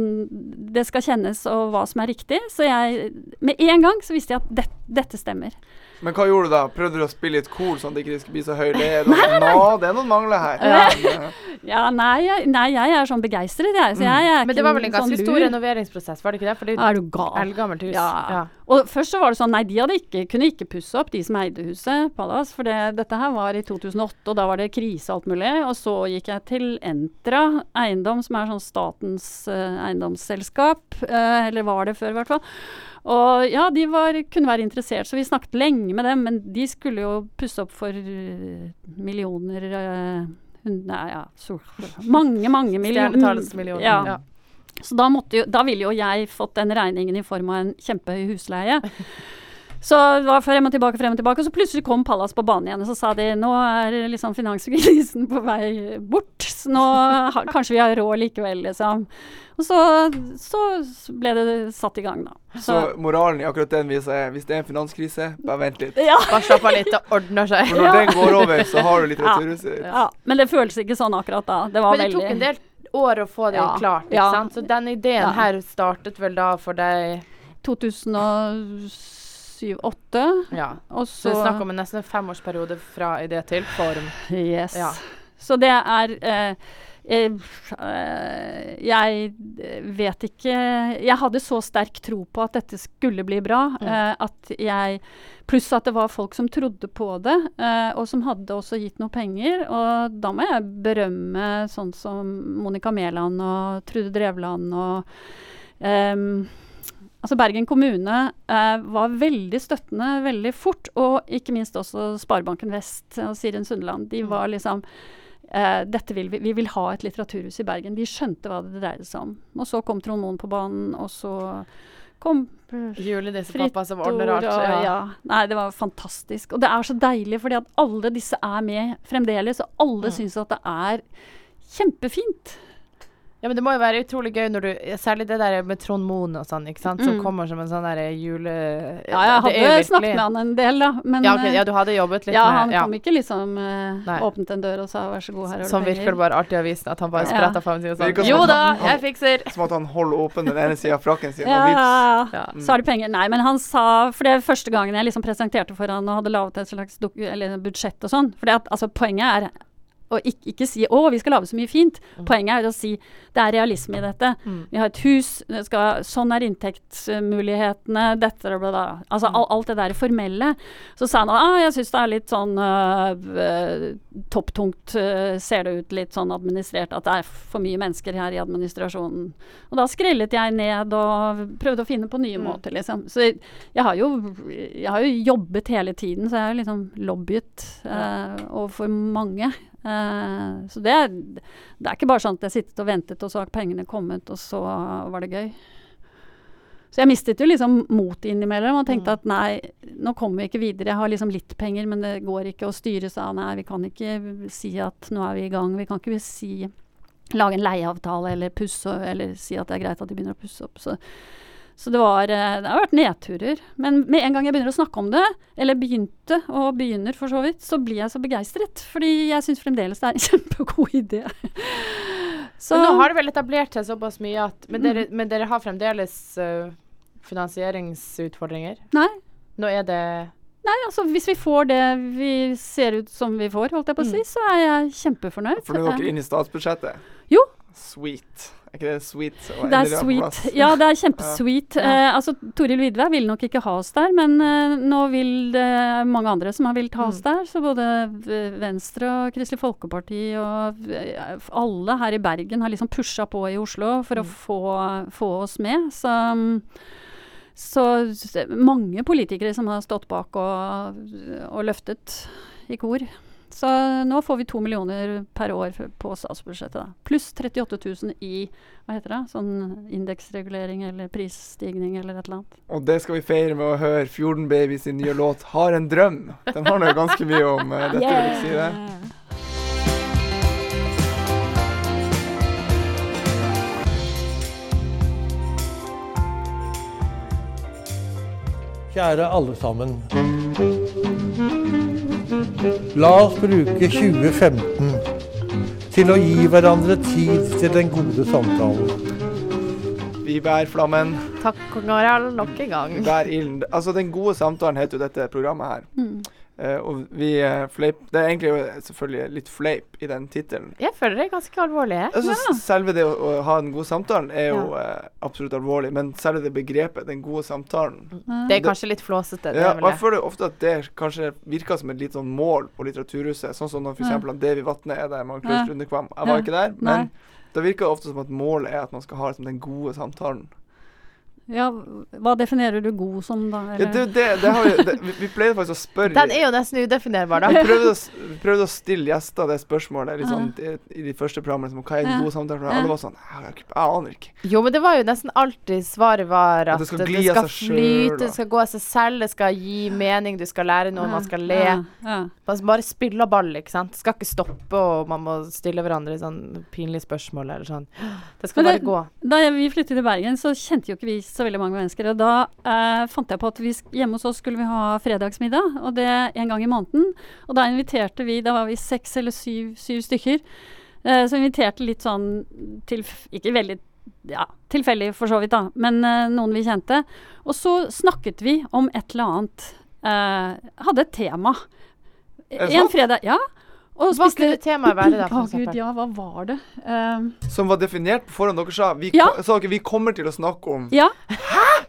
det skal kjennes og hva som er riktig. Så jeg Med en gang så visste jeg at det, dette stemmer. Men hva gjorde du da? Prøvde du å spille litt cool, sånn at det ikke skulle bli så høy led? [LAUGHS] og sånn? Nå, det er noen mangler her. Ja. Ja, nei, jeg, nei, jeg er sånn begeistret, jeg. Så jeg er Men det var vel en ganske sånn stor renoveringsprosess, var det ikke det? For det er jo du et gal? eldgammelt hus. Ja. Og først så var det sånn, nei, de hadde ikke, kunne ikke pusse opp, de som eide huset, Palace. For det, dette her var i 2008, og da var det krise og alt mulig. Og så gikk jeg til Entra Eiendom, som er sånn statens uh, eiendomsselskap. Uh, eller var det før, i hvert fall. Og ja, de var, kunne være interessert, så vi snakket lenge med dem. Men de skulle jo pusse opp for eh, millioner, uh, nei, ja, så, mange, mange millioner. Millioner. Ja. Ja. Så da, måtte jo, da ville jo jeg fått den regningen i form av en kjempehøy husleie. Så det var frem og tilbake, frem og tilbake, og så plutselig kom Pallas på banen igjen. Og så sa de nå er liksom finanskrisen på vei bort, så nå kanskje vi har råd likevel, liksom. Og så, så ble det satt i gang, da. Så moralen i akkurat den viser er hvis det er en finanskrise, bare vent litt. ja. Bare slapp av litt, det ordner seg. For når den går over, så har du [LAUGHS] litteraturhuset ditt. ja. Men det føles ikke sånn akkurat da. Det var Men det veldig tok en del år å få det Ja. klart, ikke Ja. sant? Så den ideen Ja. her startet vel da for deg 2007-2008. Ja. Og Så så det er snakk om en nesten femårsperiode fra idé til form. Yes. Ja. Så det er eh, Jeg vet ikke Jeg hadde så sterk tro på at dette skulle bli bra, Mm. eh, at jeg Pluss at det var folk som trodde på det, eh, og som hadde også gitt noe penger. Og da må jeg berømme sånn som Monica Mæland og Trude Drevland og um, Altså Bergen kommune eh, var veldig støttende veldig fort, og ikke minst også Sparebanken Vest og Siren Sundland. De var liksom eh, dette vil vi, vi vil ha et litteraturhus i Bergen. De skjønte hva det dreide seg om. Og så kom Trond Moen på banen, og så kom Julenissepappa som ordner alt. og- Ja. ja. Nei, det var fantastisk. Og det er så deilig, fordi at alle disse er med fremdeles, og alle Mm. syns at det er kjempefint. Ja, men det må jo være utrolig gøy når du Særlig det der med Trond Moen og sånn, ikke sant. Som Mm. kommer som en sånn derre jule... Ja, jeg hadde virkelig- snakket med han en del, da. Men Ja, ok, eh, ja, du hadde jobbet litt ja, med han ja. kom ikke liksom uh, åpnet en dør og sa vær så god, her har du Sånn virker det bare alltid i avisen, at han bare Ja. spretter fram sin og sånn Jo da, han- jeg fikser! Som at han holder åpen den ene sida av frakken sin, og vips. Ja. så har de penger. Nei, men han sa For det er første gangen jeg liksom presenterte for han og hadde laget et slags dok eller budsjett og sånn. For det at, altså, poenget er å ikke, ikke si 'Å, vi skal lage så mye fint'. Mm. Poenget er å si det er realisme i dette. Mm. Vi har et hus, skal, sånn er inntektsmulighetene, dette og bla, bla. Altså Mm. all, alt det der formelle. Så sa han at ah, jeg syns det er litt sånn øh, topptungt, uh, ser det ut litt sånn administrert, at det er for mye mennesker her i administrasjonen. Og da skrellet jeg ned og prøvde å finne på nye Mm. måter, liksom. Så jeg, jeg, har jo, jeg har jo jobbet hele tiden, så jeg har liksom lobbyet uh, overfor mange. Eh, så det er, det er ikke bare sånn at jeg sittet og ventet, og så har pengene kommet, og så var det gøy. Så jeg mistet jo liksom motet innimellom og tenkte Mm. at nei, nå kommer vi ikke videre. Jeg har liksom litt penger, men det går ikke. å styret av. nei, vi kan ikke si at nå er vi i gang. Vi kan ikke si lage en leieavtale eller pusse eller si at det er greit at de begynner å pusse opp. Så, så det var eh, Det har vært nedturer. Men med en gang jeg begynner å snakke om det, eller begynte, og begynner for så vidt, så blir jeg så begeistret. Fordi jeg syns fremdeles det er en [LAUGHS] kjempegod idé. Så Men nå har det vel etablert seg såpass mye at Men dere, Mm. men dere har fremdeles uh, finansieringsutfordringer? Nei. Nå er det Nei, altså hvis vi får det vi ser ut som vi får, holdt jeg på å si, Mm. så er jeg kjempefornøyd. For nå er dere inne i statsbudsjettet. Sweet. Er ikke det sweet? Det er sweet. Ja, det er kjempesweet. [LAUGHS] Ja. Eh, altså, Toril Vidve vil nok ikke ha oss der, men eh, nå vil det mange andre som har villet ha oss Mm. der. Så både Venstre og Kristelig Folkeparti og eh, alle her i Bergen har liksom pusha på i Oslo for å Mm. få, få oss med. Så, så mange politikere som har stått bak og, og løftet i kor. Så nå får vi to millioner per år på statsbudsjettet. Pluss 38 000 i hva heter det, sånn indeksregulering eller prisstigning eller et eller annet. Og det skal vi feire med å høre Fjorden Baby sin nye låt 'Har en drøm'. Den har jo ganske mye om uh, dette, vil jeg si det. Kjære alle sammen. La oss bruke 2015 til å gi hverandre tid til den gode samtalen. Vi bærer flammen, Takk, kong Harald, nok en gang. bær ilden. Altså, den gode samtalen heter jo dette programmet her. Mm. Eh, og vi eh, fleip Det er egentlig jo selvfølgelig litt fleip i den tittelen. Jeg føler det er ganske alvorlig. Altså, Ja. Selve det å, å ha den gode samtalen er jo eh, absolutt alvorlig, men selve det begrepet, den gode samtalen Det er kanskje litt flåsete. Det ja, og jeg det. føler ofte at det kanskje virker som et litt sånn mål på Litteraturhuset. Sånn som når f.eks. Mm. Davy Vatne er der, Ja. Lundekvam. Jeg var ikke der, men Nei. da virker det ofte som at målet er at man skal ha liksom, den gode samtalen. Ja, hva definerer du god som, da? Ja, det, det, det har vi, det, vi, vi pleide faktisk å spørre Den er jo nesten udefinerbar, vi, da. prøvde å, vi prøvde å stille gjester det spørsmålet liksom, sånn, i, i de første programmene. Liksom, hva er en Ja. god samtale? Ja. Alle var sånn Jeg, aner ikke. Jo, men det var jo nesten alltid svaret var At at det skal det gli skal, av seg selv, flyte, det skal gå av seg selv, det skal gi mening, du skal lære noe, man skal le. Ja, ja. Man bare spiller ball, ikke sant. Det skal ikke stoppe, og man må stille hverandre sånn pinlige spørsmål eller sånn. Det skal Men bare det- gå. Da vi flyttet til Bergen, så kjente jo ikke vi så veldig mange mennesker. Og da eh, fant jeg på at vi, hjemme hos oss skulle vi ha fredagsmiddag, og det en gang i måneden. Og da inviterte vi, da var vi seks eller syv, syv stykker, eh, så inviterte litt sånn til Ikke veldig ja, tilfeldig for så vidt, da, men eh, noen vi kjente. Og så snakket vi om et eller annet. eh, hadde et tema. En fredag, ja. Og Hva skulle temaet være da, Å for gud, ja, hva var det? Um, Som var definert på forhånd. Dere sa vi, Ja. sa dere, vi kommer til å snakke om ja.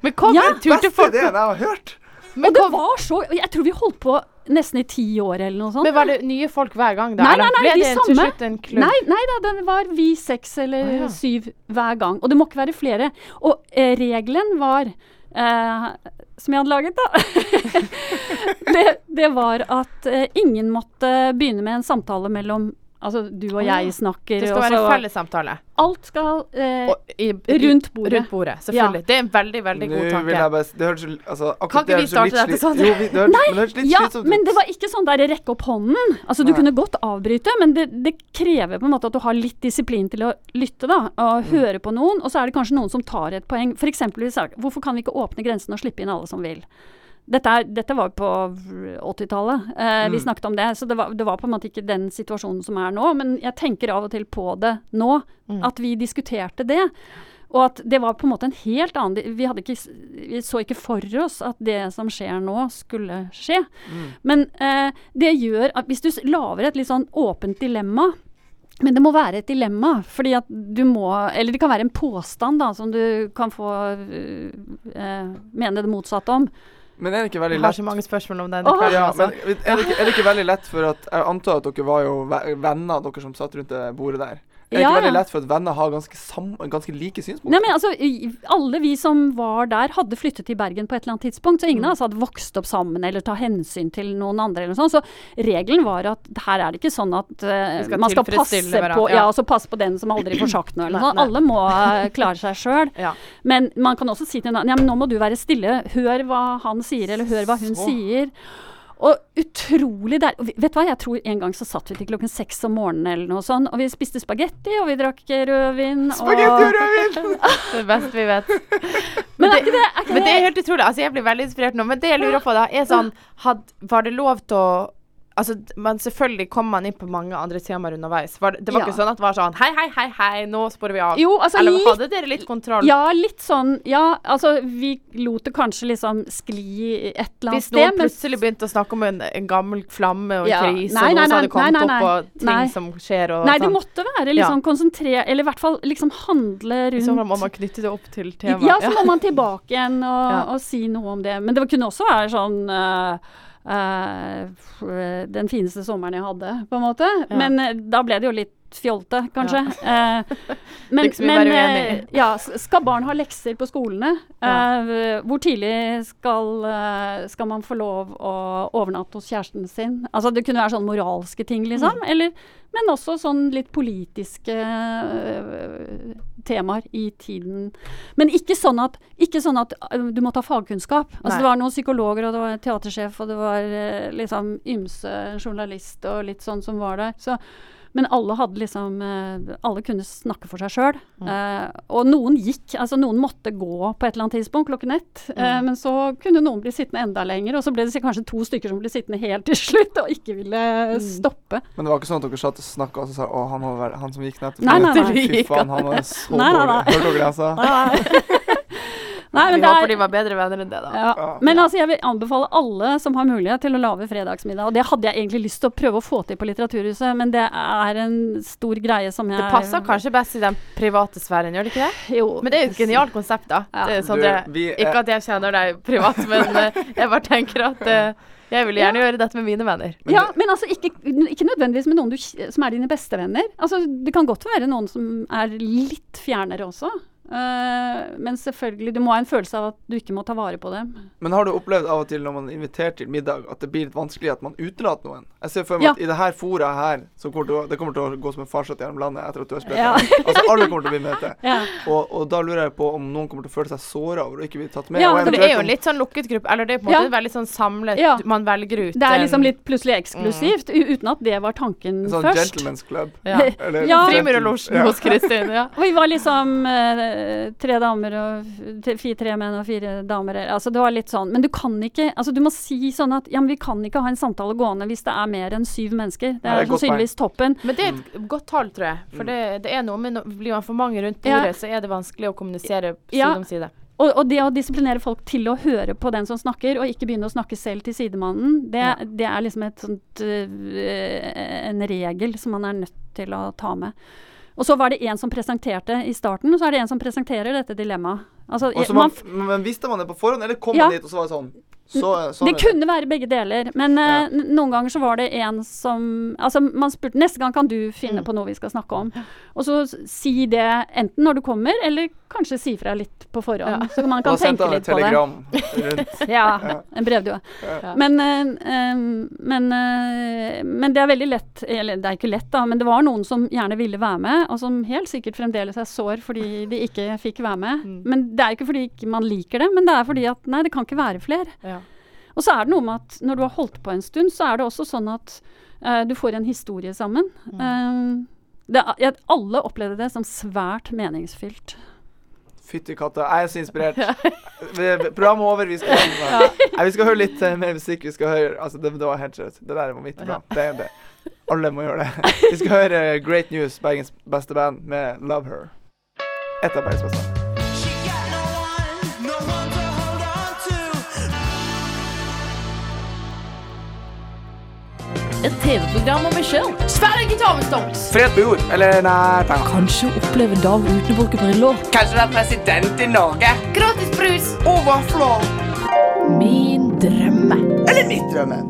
Men kom, Ja, turte beste ideen jeg har hørt! Men, og det kom, var så Jeg tror vi holdt på nesten i ti år eller noe sånt. men var det nye folk hver gang, da? Nei, nei, nei, ble de det samme. en klubb? Nei, nei da, det var vi seks eller Ah, ja. syv hver gang. Og det må ikke være flere. Og eh, regelen var eh, Som jeg hadde laget, da. [LAUGHS] det, det var at eh, ingen måtte begynne med en samtale mellom Altså, du og jeg snakker, Det skal være en fellessamtale. Alt skal eh, i, i, rundt bordet. Rundt bordet, selvfølgelig. Det er en veldig, veldig Nå god vil tanke. jeg bare Det høres altså, Kan ikke det vi starte dette sånn? Jo, vi, det høres, men det litt Ja, slitsomt men det var ikke sånn der rekke opp hånden. Altså, du Nei. kunne godt avbryte, men det, det krever på en måte at du har litt disiplin til å lytte, da. Og Mm. høre på noen. Og så er det kanskje noen som tar et poeng. For eksempel, hvorfor kan vi ikke åpne grensen og slippe inn alle som vil? Dette, er, dette var på 80-tallet eh, vi Mm. snakket om det, så det var, det var på en måte ikke den situasjonen som er nå. Men jeg tenker av og til på det nå, Mm. at vi diskuterte det. Og at det var på en måte en helt annen Vi, ikke, vi så ikke for oss at det som skjer nå, skulle skje. Mm. Men eh, det gjør at hvis du lager et litt sånn åpent dilemma men det må være et dilemma, fordi at du må Eller det kan være en påstand da, som du kan få øh, mene det motsatte om. Men er det ikke veldig Jeg har så mange spørsmål om den. oh. kvelden, ja, altså. men er det, ikke, er det ikke veldig lett for at Jeg antar at dere var jo venner, dere som satt rundt det bordet der. Det Ja, ikke veldig lett for at venner har ganske, sam, ganske like synspunkter? Nei, men altså, Alle vi som var der, hadde flyttet til Bergen på et eller annet tidspunkt. Så ingen av oss hadde vokst opp sammen eller ta hensyn til noen andre. eller noe sånt. Så regelen var at her er det ikke sånn at uh, skal man skal passe på, ja. ja, altså passe på den som aldri får sagt noe. eller Nei, noe nei. Alle må uh, klare seg sjøl. [LAUGHS] Ja. Men man kan også si til en annen ja, men nå må du være stille. Hør hva han sier, eller hør hva hun Så. sier. Og utrolig der og Vet du hva, jeg tror en gang så satt vi til klokken seks om morgenen eller noe sånt, og vi spiste spagetti, og vi drakk rødvin. Spagetti og og rødvin! [LAUGHS] [LAUGHS] Det beste vi vet. Men er ikke det, er ikke Men det er helt utrolig. Altså, jeg blir veldig inspirert nå. Men det jeg lurer på, da, er sånn had, Var det lov til å Altså, men selvfølgelig kom man inn på mange andre temaer underveis. Var det, det var Ja. ikke sånn at det var sånn Hei, hei, hei, hei, nå sporer vi av. Jo, altså Eller litt hadde dere litt kontroll? Ja, litt sånn Ja, altså vi lot det kanskje liksom skli et eller annet Hvis noen sted. plutselig begynte å snakke om en, en gammel flamme og en Ja. krise, Nei, og nei, som hadde kommet nei, nei, opp, og ting som skjer og Nei, det sånn. måtte være liksom Ja. konsentrert Eller i hvert fall liksom handle rundt så må man knytte det opp til temaet. Ja, så må man tilbake igjen og, [LAUGHS] og si noe om det. Men det kunne også være sånn f- den fineste sommeren jeg hadde, på en måte. Ja. Men eh, da ble det jo litt fjolte, kanskje. Eh, [LAUGHS] men men eh, ja, skal barn ha lekser på skolene? Eh, hvor tidlig skal, skal man få lov å overnatte hos kjæresten sin? Altså Det kunne være sånn moralske ting, liksom. Mm. Eller, men også sånn litt politiske uh, temaer i tiden. Men ikke sånn at, ikke sånn at uh, du må ta fagkunnskap. Altså Det var noen psykologer, og det var en teatersjef, og det var uh, liksom ymse journalist og litt sånn som var der. Så, men alle hadde liksom eh, Alle kunne snakke for seg sjøl. Mm. og noen gikk, altså noen måtte gå på et eller annet tidspunkt klokken ett. eh, Mm. men så kunne noen bli sittende enda lenger, og så ble det kanskje to stykker som ble sittende helt til slutt og ikke ville Mm. stoppe. Men det var ikke sånn at dere satt og snakka og så sa å, han, var, være han som gikk nettopp Nei, nei, nei. Fy faen, han var så Nei, nei, dårlig. nei. Hørte dere det jeg sa? Nei, Vi det håper er, de var bedre venner enn det, da. Ja. Ja. Men altså, jeg vil anbefale alle som har mulighet til å lage fredagsmiddag. Og det hadde jeg egentlig lyst til å prøve å få til på Litteraturhuset, men det er en stor greie som jeg Det passer kanskje best i den private sfæren, gjør det ikke det? Jo. Men det er jo et genialt konsept, da. Ja. Det er Sondre, Du, vi ikke at jeg kjenner deg privat, men [LAUGHS] eh, jeg bare tenker at eh, jeg vil gjerne gjøre dette med mine venner. Men ja, det- men altså ikke, ikke nødvendigvis med noen du, som er dine beste venner. Altså, det kan godt være noen som er litt fjernere også. Eh, men selvfølgelig, du må ha en følelse av at du ikke må ta vare på dem. Men har du opplevd av og til når man er invitert til middag, at det blir litt vanskelig at man utelater noen? Jeg ser for meg Ja. at i det her fora her, så kommer å, det kommer til å gå som en farsott gjennom landet etter at du har spilt. Ja. Altså alle kommer til å bli med til. [LAUGHS] Ja. Og, og da lurer jeg på om noen kommer til å føle seg såra over å ikke bli tatt med. Ja, det er jo en litt sånn lukket gruppe, eller det er på en måte veldig sånn samlet. Man velger ut Det er liksom litt plutselig eksklusivt, mm. uten at det var tanken en sånn først. gentleman's club. [LAUGHS] [LAUGHS] ja. Eller Ja. Frimurerlosjen Ja. hos Kristin. Ja. Vi var liksom eh, tre damer og fire, tre menn og fire damer. Altså det var litt sånn. Men du kan ikke Altså du må si sånn at ja, men vi kan ikke ha en samtale gående hvis det er mer enn syv mennesker. Det er sannsynligvis toppen. Men det er et godt tall, tror jeg. For det, det er noe med Blir man for mange rundt Ja. så er det vanskelig å kommunisere side Ja. om side. Og, og det å disiplinere folk til å høre på den som snakker, og ikke begynne å snakke selv til sidemannen, det, Ja. det er liksom et sånt øh, en regel som man er nødt til å ta med. Og så var det en som presenterte i starten, og så er det en som presenterer dette dilemmaet. Altså, man, man, men visste man det på forhånd, eller kom Ja. man dit og så var det sånn? Så, så det kunne være begge deler, men Ja. eh, noen ganger så var det en som Altså, man spurte Neste gang kan du finne Mm. på noe vi skal snakke om. Og så si det enten når du kommer, eller kanskje si fra litt på forhånd. Ja. Så man kan sendte tenke litt på det. telegram rundt. [LAUGHS] Ja, Ja. en brevdue. Ja. Men, eh, eh, men, uh, men det er veldig lett Eller det er ikke lett, da, men det var noen som gjerne ville være med, og som helt sikkert fremdeles er sår fordi de ikke fikk være med. Mm. Men det er ikke fordi ikke man liker det, men det er fordi at nei, det kan ikke være flere. Ja. Og så er det noe med at når du har holdt på en stund, så er det også sånn at uh, du får en historie sammen. Eh, det, er- jeg, alle opplevde det som svært meningsfylt. Fytti katta, jeg er så inspirert. [LAUGHS] Program Programmet er over, vi skal, [LAUGHS] Nei, vi skal høre litt uh, mer musikk. Vi skal høre Altså, det, det var helt seriøst. Det der var mitt bra. Det er det. Alle må gjøre det. Vi skal høre Great News, Bergens beste band, med Love Her. Et av Bergens beste. Et TV-program om meg sjøl. Sverre Tavenstokks! Fred på jord, eller nei penger. Kanskje oppleve Dag uten å bruke briller. Kanskje være president i Norge? Gratis brus! Og vafler! Min drømme. Eller mitt drømme.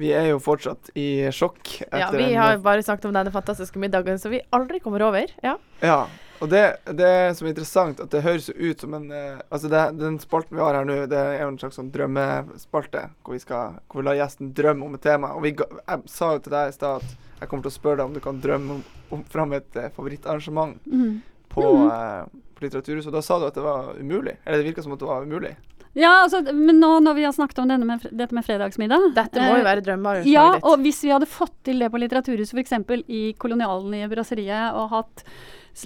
Vi er jo fortsatt i sjokk etter Ja, vi har bare snakket om denne fantastiske middagen som vi aldri kommer over. Ja. Ja, og det, det som er interessant, at det høres jo ut som en uh, Altså, det, den spalten vi har her nå, det er jo en slags sånn drømmespalte, hvor vi skal Hvor vi lar gjesten drømme om et tema. Og vi, ga- jeg sa jo til deg i stad at jeg kommer til å spørre deg om du kan drømme om, om fram et uh, favorittarrangement Mm. på, uh, på Litteraturhuset. Og da sa du at det var umulig. Eller det virka som at det var umulig. Ja, altså, men nå når vi har snakket om denne med, dette med fredagsmiddag Dette må jo være drømmen. Ja, og hvis vi hadde fått til det på Litteraturhuset f.eks. i kolonialen i Brasseriet, og hatt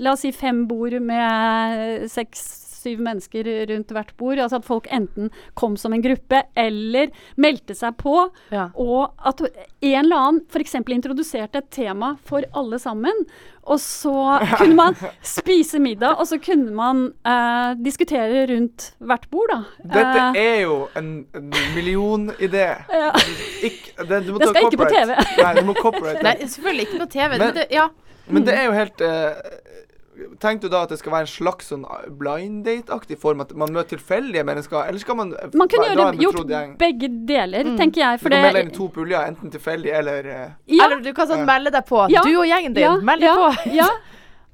la oss si fem bord med seks-syv mennesker rundt hvert bord, altså at folk enten kom som en gruppe eller meldte seg på, Ja. og at en eller annen f.eks. introduserte et tema for alle sammen. Og så [LAUGHS] kunne man spise middag, og så kunne man eh, diskutere rundt hvert bord, da. Dette Eh, er jo en, en millionidé. [LAUGHS] ja. Ikk- det, Det skal ikke på. TV. Nei, du må copyright. [LAUGHS] Nei, selvfølgelig ikke på TV. Men- Men, det, ja. Men det er jo helt eh, Tenkte du da at det skal være en slags sånn blind date-aktig form? At man møter tilfeldige mennesker? Eller skal man, eh, Man kunne gjøre, gjort gjeng? begge deler, Mm. tenker jeg. Du kan melde inn to puljer, enten tilfeldig eller eh, ja, Eller du kan sånn melde deg på. Ja. Du og gjengen din, ja, meld deg ja, på. [LAUGHS]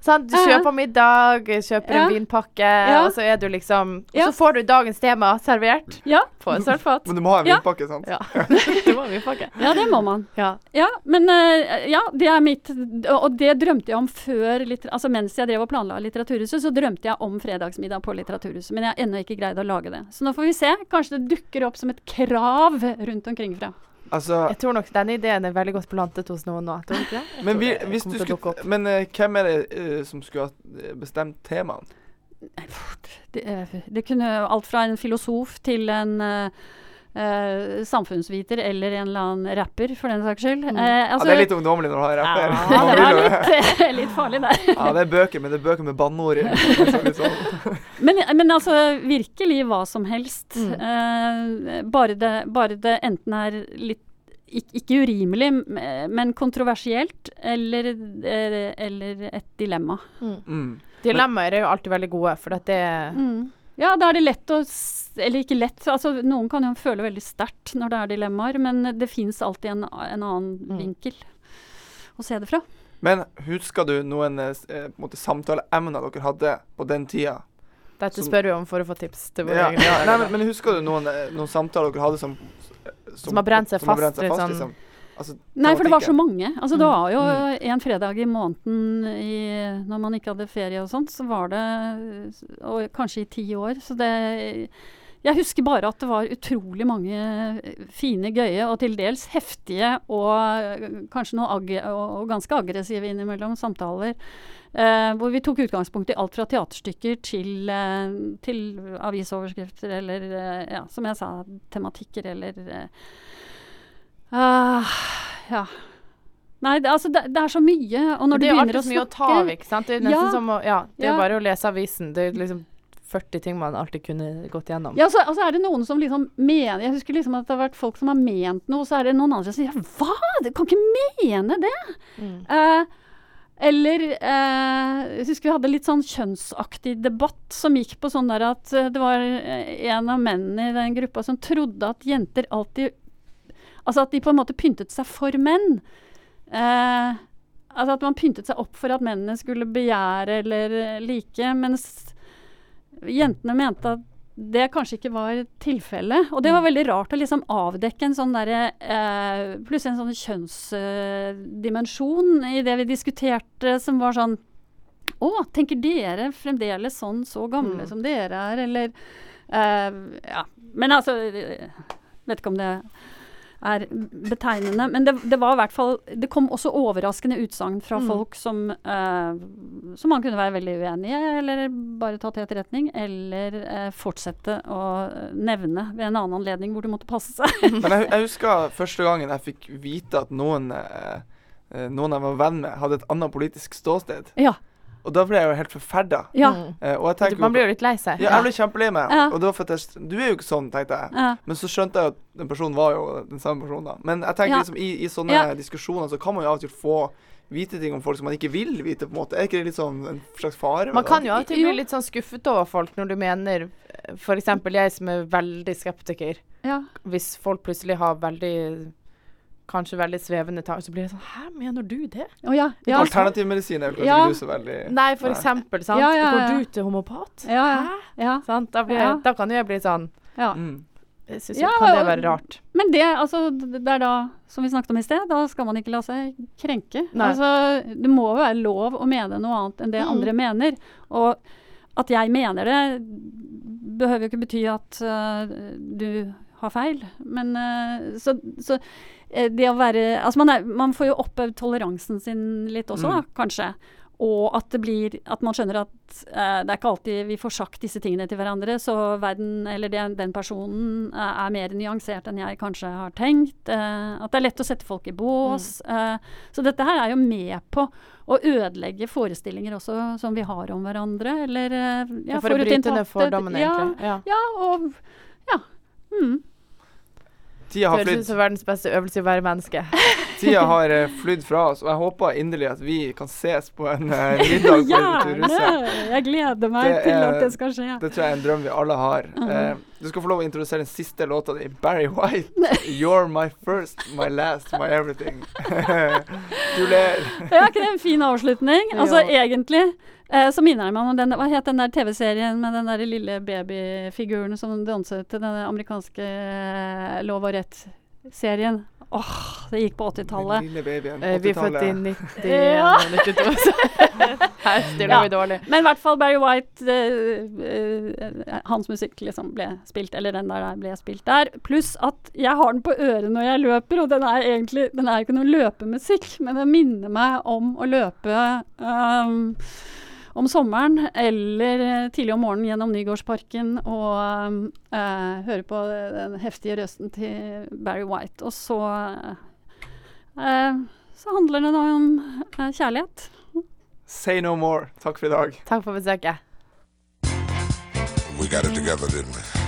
Sant? Du kjøper middag, kjøper Ja. en vinpakke, Ja. og så er du liksom Og Ja. så får du dagens tema servert ja, på en sølvfat. Men du må ha en Ja. vinpakke, sant? Ja. [LAUGHS] du må ha en vinpakke. ja, det må man. Ja. Ja, men eh, ja, det er mitt Og det drømte jeg om før Altså mens jeg drev og planla Litteraturhuset, så drømte jeg om fredagsmiddag på Litteraturhuset. Men jeg har ennå ikke greid å lage det. Så nå får vi se. Kanskje det dukker opp som et krav rundt omkring fra. Altså, Jeg tror nok denne ideen er veldig godt plantet hos noen nå. Tror ikke det? Men, vi, det skulle, men uh, hvem er det uh, som skulle ha eh, bestemt temaet? Det, det kunne alt fra en filosof til en eh, eh, samfunnsviter eller en eller annen rapper, for den saks skyld. Mm. altså, ja, det er litt ungdommelig når du har rapper. Ja, det var litt, litt farlig der. [LAUGHS] ja, det er bøker, men det er bøker med banneord i. Sånn. [LAUGHS] Men, men altså, virkelig hva som helst. Mm. Eh, bare, det, bare det enten er litt ikke, ikke urimelig, men kontroversielt, eller, eh, eller et dilemma. Mm. Dilemmaer er jo alltid veldig gode, for at det Ja, da er det lett å Eller ikke lett, altså noen kan jo føle veldig sterkt når det er dilemmaer, men det fins alltid en, en annen Mm. vinkel å se det fra. Men husker du noen eh, eh, samtaleemner dere hadde på den tida? Dette Som- spør vi om for å få tips til våre Ja, egne. ja, nei, men, men husker du noen, eh, noen samtaler dere hadde som Som har brent seg fast? Brent seg fast, sånn- liksom? Altså, Nei, for det var så mange. Altså, det Mm. var jo en fredag i måneden i, når man ikke hadde ferie og sånt, så var det Og kanskje i ti år. Så det Jeg husker bare at det var utrolig mange fine, gøye og til dels heftige og kanskje noe ag og, ganske aggressive innimellom samtaler. Eh, hvor vi tok utgangspunkt i alt fra teaterstykker til, eh, til avisoverskrifter eller, eh, ja, som jeg sa, tematikker eller eh, ah, Ja. Nei, det, altså, det, det er så mye. Og når du å snakke Det er alltid så mye å ta av, ikke sant. Det er nesten Ja. som å Ja, det er Ja. bare å lese avisen. Det er liksom 40 ting man alltid kunne gått gjennom. Ja, så, altså, er det noen som liksom mener Jeg husker liksom at det har vært folk som har ment noe, så er det noen andre som sier Hva? Du kan ikke mene det! Mm. Eh, eller eh, Jeg husker vi hadde litt sånn kjønnsaktig debatt som gikk på sånn der at eh, det var en av mennene i den gruppa som trodde at jenter alltid Altså at de på en måte pyntet seg for menn. Eh, altså at man pyntet seg opp for at mennene skulle begjære eller like, mens jentene mente at det kanskje ikke var tilfellet. Og det var veldig rart å liksom avdekke en sånn derre eh, Plutselig en sånn kjønnsdimensjon i det vi diskuterte, som var sånn Å, tenker dere fremdeles sånn, så gamle Mm. som dere er, eller eh, Ja. Men altså eh, Vet ikke om det er betegnende. Men det, det var i hvert fall Det kom også overraskende utsagn fra Mm. folk som uh, Som man kunne være veldig uenig i, eller bare ta til etterretning. Eller uh, fortsette å nevne ved en annen anledning hvor det måtte passe seg. [LAUGHS] Men jeg, jeg husker første gangen jeg fikk vite at noen eh, eh, noen jeg var venn med, hadde et annet politisk ståsted. Ja. Og da ble jeg jo helt forferda. Ja. Mm. Eh, og jeg tenker Man blir jo litt lei seg. ja, jeg ble kjempelei meg. Ja. Og det var for jeg, Du er jo ikke sånn, tenkte jeg. ja. Men så skjønte jeg at den personen var jo den samme personen. da. Men jeg tenker Ja. liksom i, i sånne Ja. diskusjoner så kan man jo av og til få vite ting om folk som man ikke vil vite, på en måte. Er ikke det litt sånn en slags fare? Man kan jo av og til bli litt sånn skuffet over folk når du mener F.eks. jeg som er veldig skeptiker. ja. Hvis folk plutselig har veldig Kanskje veldig svevende tanker, så blir det sånn Hæ, mener du det? Oh, ja. ja. Alternativmedisin er vel kanskje Ja. ikke du så veldig Nei, for Nei. eksempel. Sant? Ja, ja, ja. Går du til homopat? Ja, ja. Hæ? ja. Sant? Da, blir, Ja. da kan jo jeg bli sånn ja. mm. Jeg syns Ja, kan det være rart. Men det, altså, det er da, som vi snakket om i sted, da skal man ikke la seg krenke. Nei. Altså, det må jo være lov å mene noe annet enn det Mm. andre mener. Og at jeg mener det, behøver jo ikke bety at uh, du har feil. Men øh, så, så eh, det å være Altså, man, er, man får jo oppøvd toleransen sin litt også, Mm. da, kanskje. Og at det blir At man skjønner at eh, det er ikke alltid vi får sagt disse tingene til hverandre, så verden, eller den, den personen, eh, er mer nyansert enn jeg kanskje har tenkt. eh, at det er lett å sette folk i bås. eh, så dette her er jo med på å ødelegge forestillinger også som vi har om hverandre, eller eh, ja, for å bryte ned fordommene, ja, egentlig. Ja. Ja, og Ja. Mm. Tida har Høres ut som verdens beste øvelse i å være menneske. [LAUGHS] Tida har eh, flydd fra oss, og jeg håper inderlig at vi kan ses på en uh, middag på [LAUGHS] Gjerne! Jeg gleder meg Det til er- at det skal skje. Det tror jeg er en drøm vi alle har. Eh, du skal få lov å introdusere den siste låta di, Barry White. [LAUGHS] 'You're my first, my last, my everything'. du ler. Er ikke det en fin avslutning? Altså Ja. egentlig så minner jeg meg om den, hva het den der TV-serien med den der lille babyfiguren som danset til den amerikanske eh, Lov og rett-serien? Åh, det gikk på 80-tallet. Den lille babyen. Eh, vi er født i 80-tallet. 91 [LAUGHS] Ja. 92, så [LAUGHS] her stiller Ja. vi dårlig. Men i hvert fall Barry White eh, eh, Hans musikk liksom ble spilt, eller den der ble spilt der. Pluss at jeg har den på øret når jeg løper, og den er egentlig Den er ikke noe løpemusikk, men den minner meg om å løpe um, om sommeren eller eh, tidlig om morgenen gjennom Nygårdsparken og eh, høre på den heftige røsten til Barry White. Og så eh, så handler det da om eh, kjærlighet. Say no more. Takk for i dag. Takk for besøket. We got it together, didn't we?